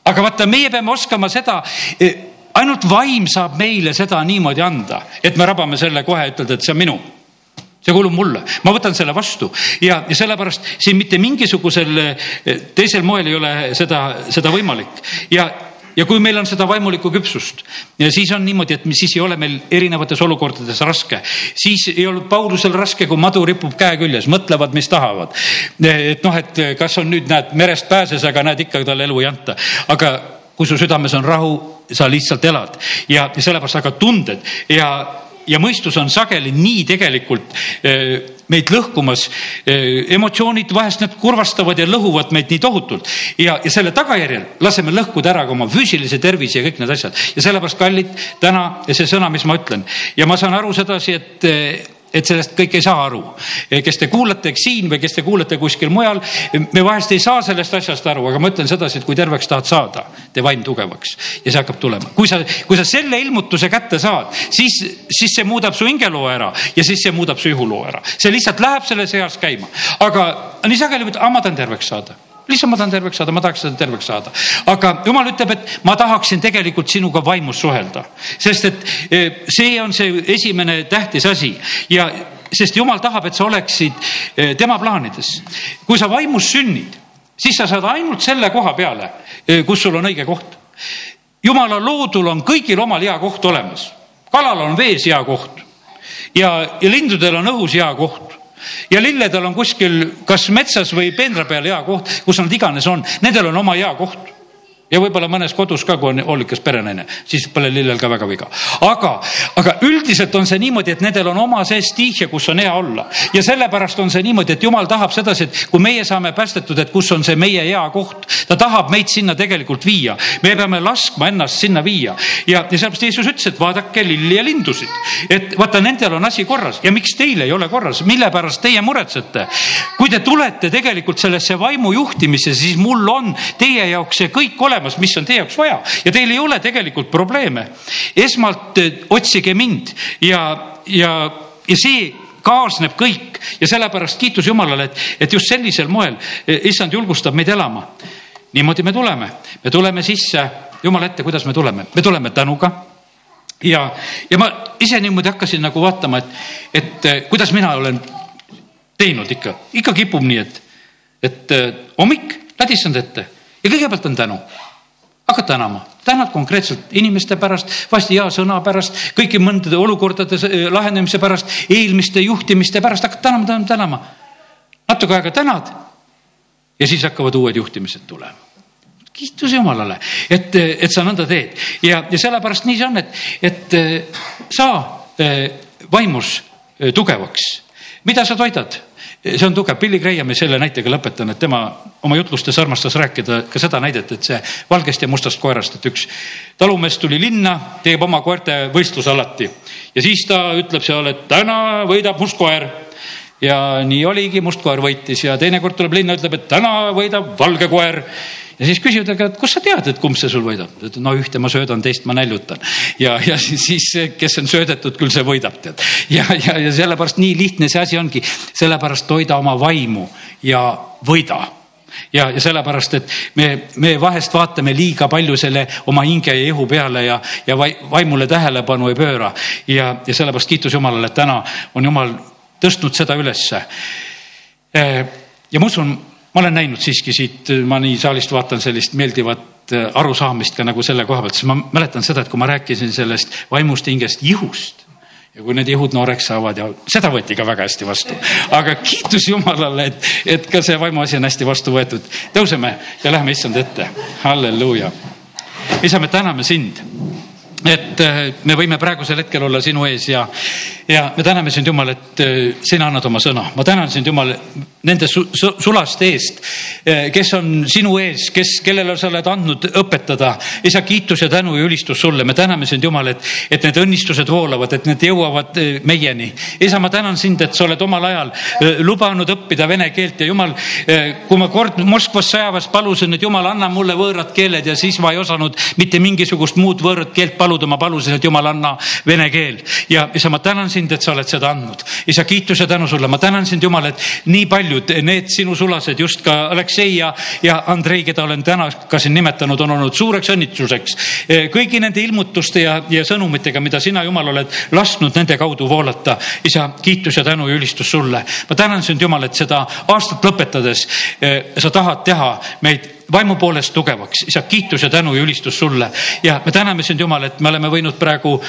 aga vaata, meie peame oskama seda eh, ainult vaim saab meile seda niimoodi anda, et me rabame selle kohe, ütelda, et see on minu see kuulub mulle, ma võtan selle vastu. Ja, ja sellepärast siin mitte mingisugusel eh, teisel moel ei ole seda, seda võimalik. Ja ja kui meil on seda vaimulikku küpsust, siis on niimoodi, et siis ei ole meil erinevates olukordades raske. siis ei olnud Paulusel raske, kui madu ripub käe küljes, mõtlevad, mis tahavad. et noh, et kas on nüüd näed merest pääses, aga näed ikka talle elu ei anta, aga kui su südames on rahu, sa lihtsalt elad. Ja, sellepärast hakkavad tunded. Ja ja mõistus on sageli nii tegelikult eh, meid lõhkumas. Eh, emotsioonid vahest need kurvastavad ja lõhuvad meid nii tohutult ja, ja selle tagajärjel laseme lõhkuda ära ka oma füüsilise tervise ja kõik need asjad ja sellepärast kallid täna see sõna, mis ma ütlen ja ma saan aru sedasi, et eh, et sellest kõik ei saa aru. kes te kuulate siin või kes te kuulate kuskil mujal, me vahest ei saa sellest asjast aru, aga ma ütlen sedasi, et kui terveks tahad saada, tee vaim tugevaks ja see hakkab tulema. kui sa, kui sa selle ilmutuse kätte saad, siis, siis see muudab su hingeloo ära ja siis see muudab su ihuloo ära. see lihtsalt läheb selles eas käima, aga nii sageli, ma tahan terveks saada lihtsalt ma tahan terveks saada, ma tahaks seda terveks saada. aga jumal ütleb, et ma tahaksin tegelikult sinuga vaimus suhelda, sest et e, see on see esimene tähtis asi ja sest jumal tahab, et sa oleksid e, tema plaanides. kui sa vaimus sünnid, siis sa saad ainult selle koha peale, e, kus sul on õige koht. jumala loodul on kõigil omal hea koht olemas, kalal on vees hea koht ja, ja lindudel on õhus hea koht ja lilledel on kuskil kas metsas või peenra peal hea koht, kus nad iganes on, nendel on oma hea koht ja võib-olla mõnes kodus ka, kui on hoolikas perenaine, siis pole lillel ka väga viga. aga, aga üldiselt on see niimoodi, et nendel on oma see stiihia, kus on hea olla ja sellepärast on see niimoodi, et jumal tahab sedasi, et kui meie saame päästetud, et kus on see meie hea koht, ta tahab meid sinna tegelikult viia. me peame laskma ennast sinna viia ja, ja sellepärast Jeesus ütles, et vaadake lilli ja lindusid, et vaata, nendel on asi korras ja miks teil ei ole korras, mille pärast teie muretsete? kui te tulete tegelikult sellesse vaimu juhtimisse, siis mul on teie jaoks see kõik olemas olemas, mis on teie jaoks vaja. Ja teil ei ole tegelikult probleeme. esmalt eh, otsige mind. Ja, ja, ja see kaasneb kõik. Ja sellepärast kiitus Jumalale, et, et just sellisel moel eh, issand julgustab meid elama. niimoodi me tuleme, me tuleme sisse. Jumala ette, kuidas me tuleme, me tuleme tänuga ja, ja ma ise niimoodi hakkasin nagu vaatama, et, et eh, kuidas mina olen teinud ikka, ikka kipub nii, et, et hommik ladistanud ette. Ja kõigepealt on tänu hakkad tänama, tänad konkreetselt inimeste pärast, vahest hea sõna pärast, kõigi mõndade olukordade eh, lahenemise pärast, eelmiste juhtimiste pärast, hakkad tänama, tänama, tänama. natuke aega tänad ja siis hakkavad uued juhtimised tulema. kiitus Jumalale, et, et sa nõnda teed ja, ja sellepärast nii see on, et, et eh, sa eh, vaimus tugevaks. mida sa toidad? See on tugev, Billy Graham ja selle näitega lõpetan, et tema oma jutlustes armastas rääkida ka seda näidet, et see valgest ja mustast koerast, et üks talumees tuli linna, teeb oma koerte võistluse alati. Ja siis ta ütleb seal, et täna võidab must koer ja nii oligi, must koer võitis ja teinekord tuleb linna, ütleb, et täna võidab valge koer ja siis küsivad, aga kust sa tead, et kumb see sul võidab? ta ütleb, no ühte ma söödan, teist ma näljutan. ja, ja siis, kes on söödetud, küll see võidab, tead. ja, ja, ja sellepärast nii lihtne see asi ongi, sellepärast toida oma vaimu ja võida ja, ja sellepärast, et me, me vahest vaatame liiga palju selle oma hinge ja ihu peale ja, ja vaimule tähelepanu ei pööra. ja, ja sellepärast kiitus Jumalale, et täna on Jumal tõstnud seda ülesse. ja ma usun ma olen näinud siiski siit, ma nii saalist vaatan sellist meeldivat äh, arusaamist ka nagu selle koha pealt, sest ma mäletan seda, et kui ma rääkisin sellest vaimust hingest ihust ja kui need ihud nooreks saavad ja seda võeti ka väga hästi vastu. aga kiitus Jumalale, et, et ka see vaimuasi on hästi vastu võetud. tõuseme ja läheme issand ette. halleluuja. isa, me täname sind et me võime praegusel hetkel olla sinu ees ja, ja me täname sind, Jumal, et äh, sina annad oma sõna. ma tänan sind, Jumal, nende su, su, sulaste eest, äh, kes on sinu ees, kes, kellele sa oled andnud õpetada. isa, kiitus ja tänu ja ülistus sulle. me täname sind, Jumal, et, et need õnnistused voolavad, et need jõuavad meieni. isa, ma tänan sind, et sa oled omal ajal lubanud õppida vene keelt ja Jumal, kui ma kord Moskvas sõjaväes palusin, et Jumal, anna mulle võõrad keeled ja siis ma ei osanud mitte mingisugust muud võõrat keelt paluda, ma palusin, et jumal, anna vene keel. ja isa, ma tänan sind, et sa oled seda andnud. isa, kiitus ja tänu sulle, ma tänan sind, Jumal, et nii paljud need sinu sulased, just ka Aleksei ja, ja Andrei, keda olen täna ka siin nimetanud, on olnud suureks õnnitluseks kõigi nende ilmutuste ja, ja sõnumitega, mida sina, Jumal, oled lasknud nende kaudu voolata. isa, kiitus ja tänu ja ülistus sulle. ma tänan sind, Jumal, et seda aastat lõpetades sa tahad teha meid vaimu poolest tugevaks. isa, kiitus ja tänu ja ülistus sulle ja me täname sind, Jumal, et me oleme võinud praegu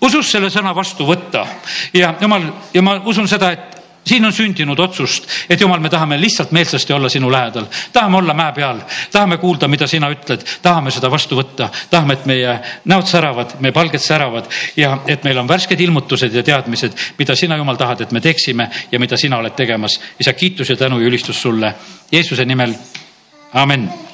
usus selle sõna vastu võtta. Ja Jumal, ja ma usun seda, et siin on sündinud otsust, et jumal, me tahame lihtsalt meelsasti olla sinu lähedal, tahame olla mäe peal, tahame kuulda, mida sina ütled, tahame seda vastu võtta, tahame, et meie näod säravad, meie palged säravad ja et meil on värsked ilmutused ja teadmised, mida sina, jumal, tahad, et me teeksime ja mida sina oled tegemas. isa, kiitus ja tänu ja ülistus sulle. Jeesuse nimel. amin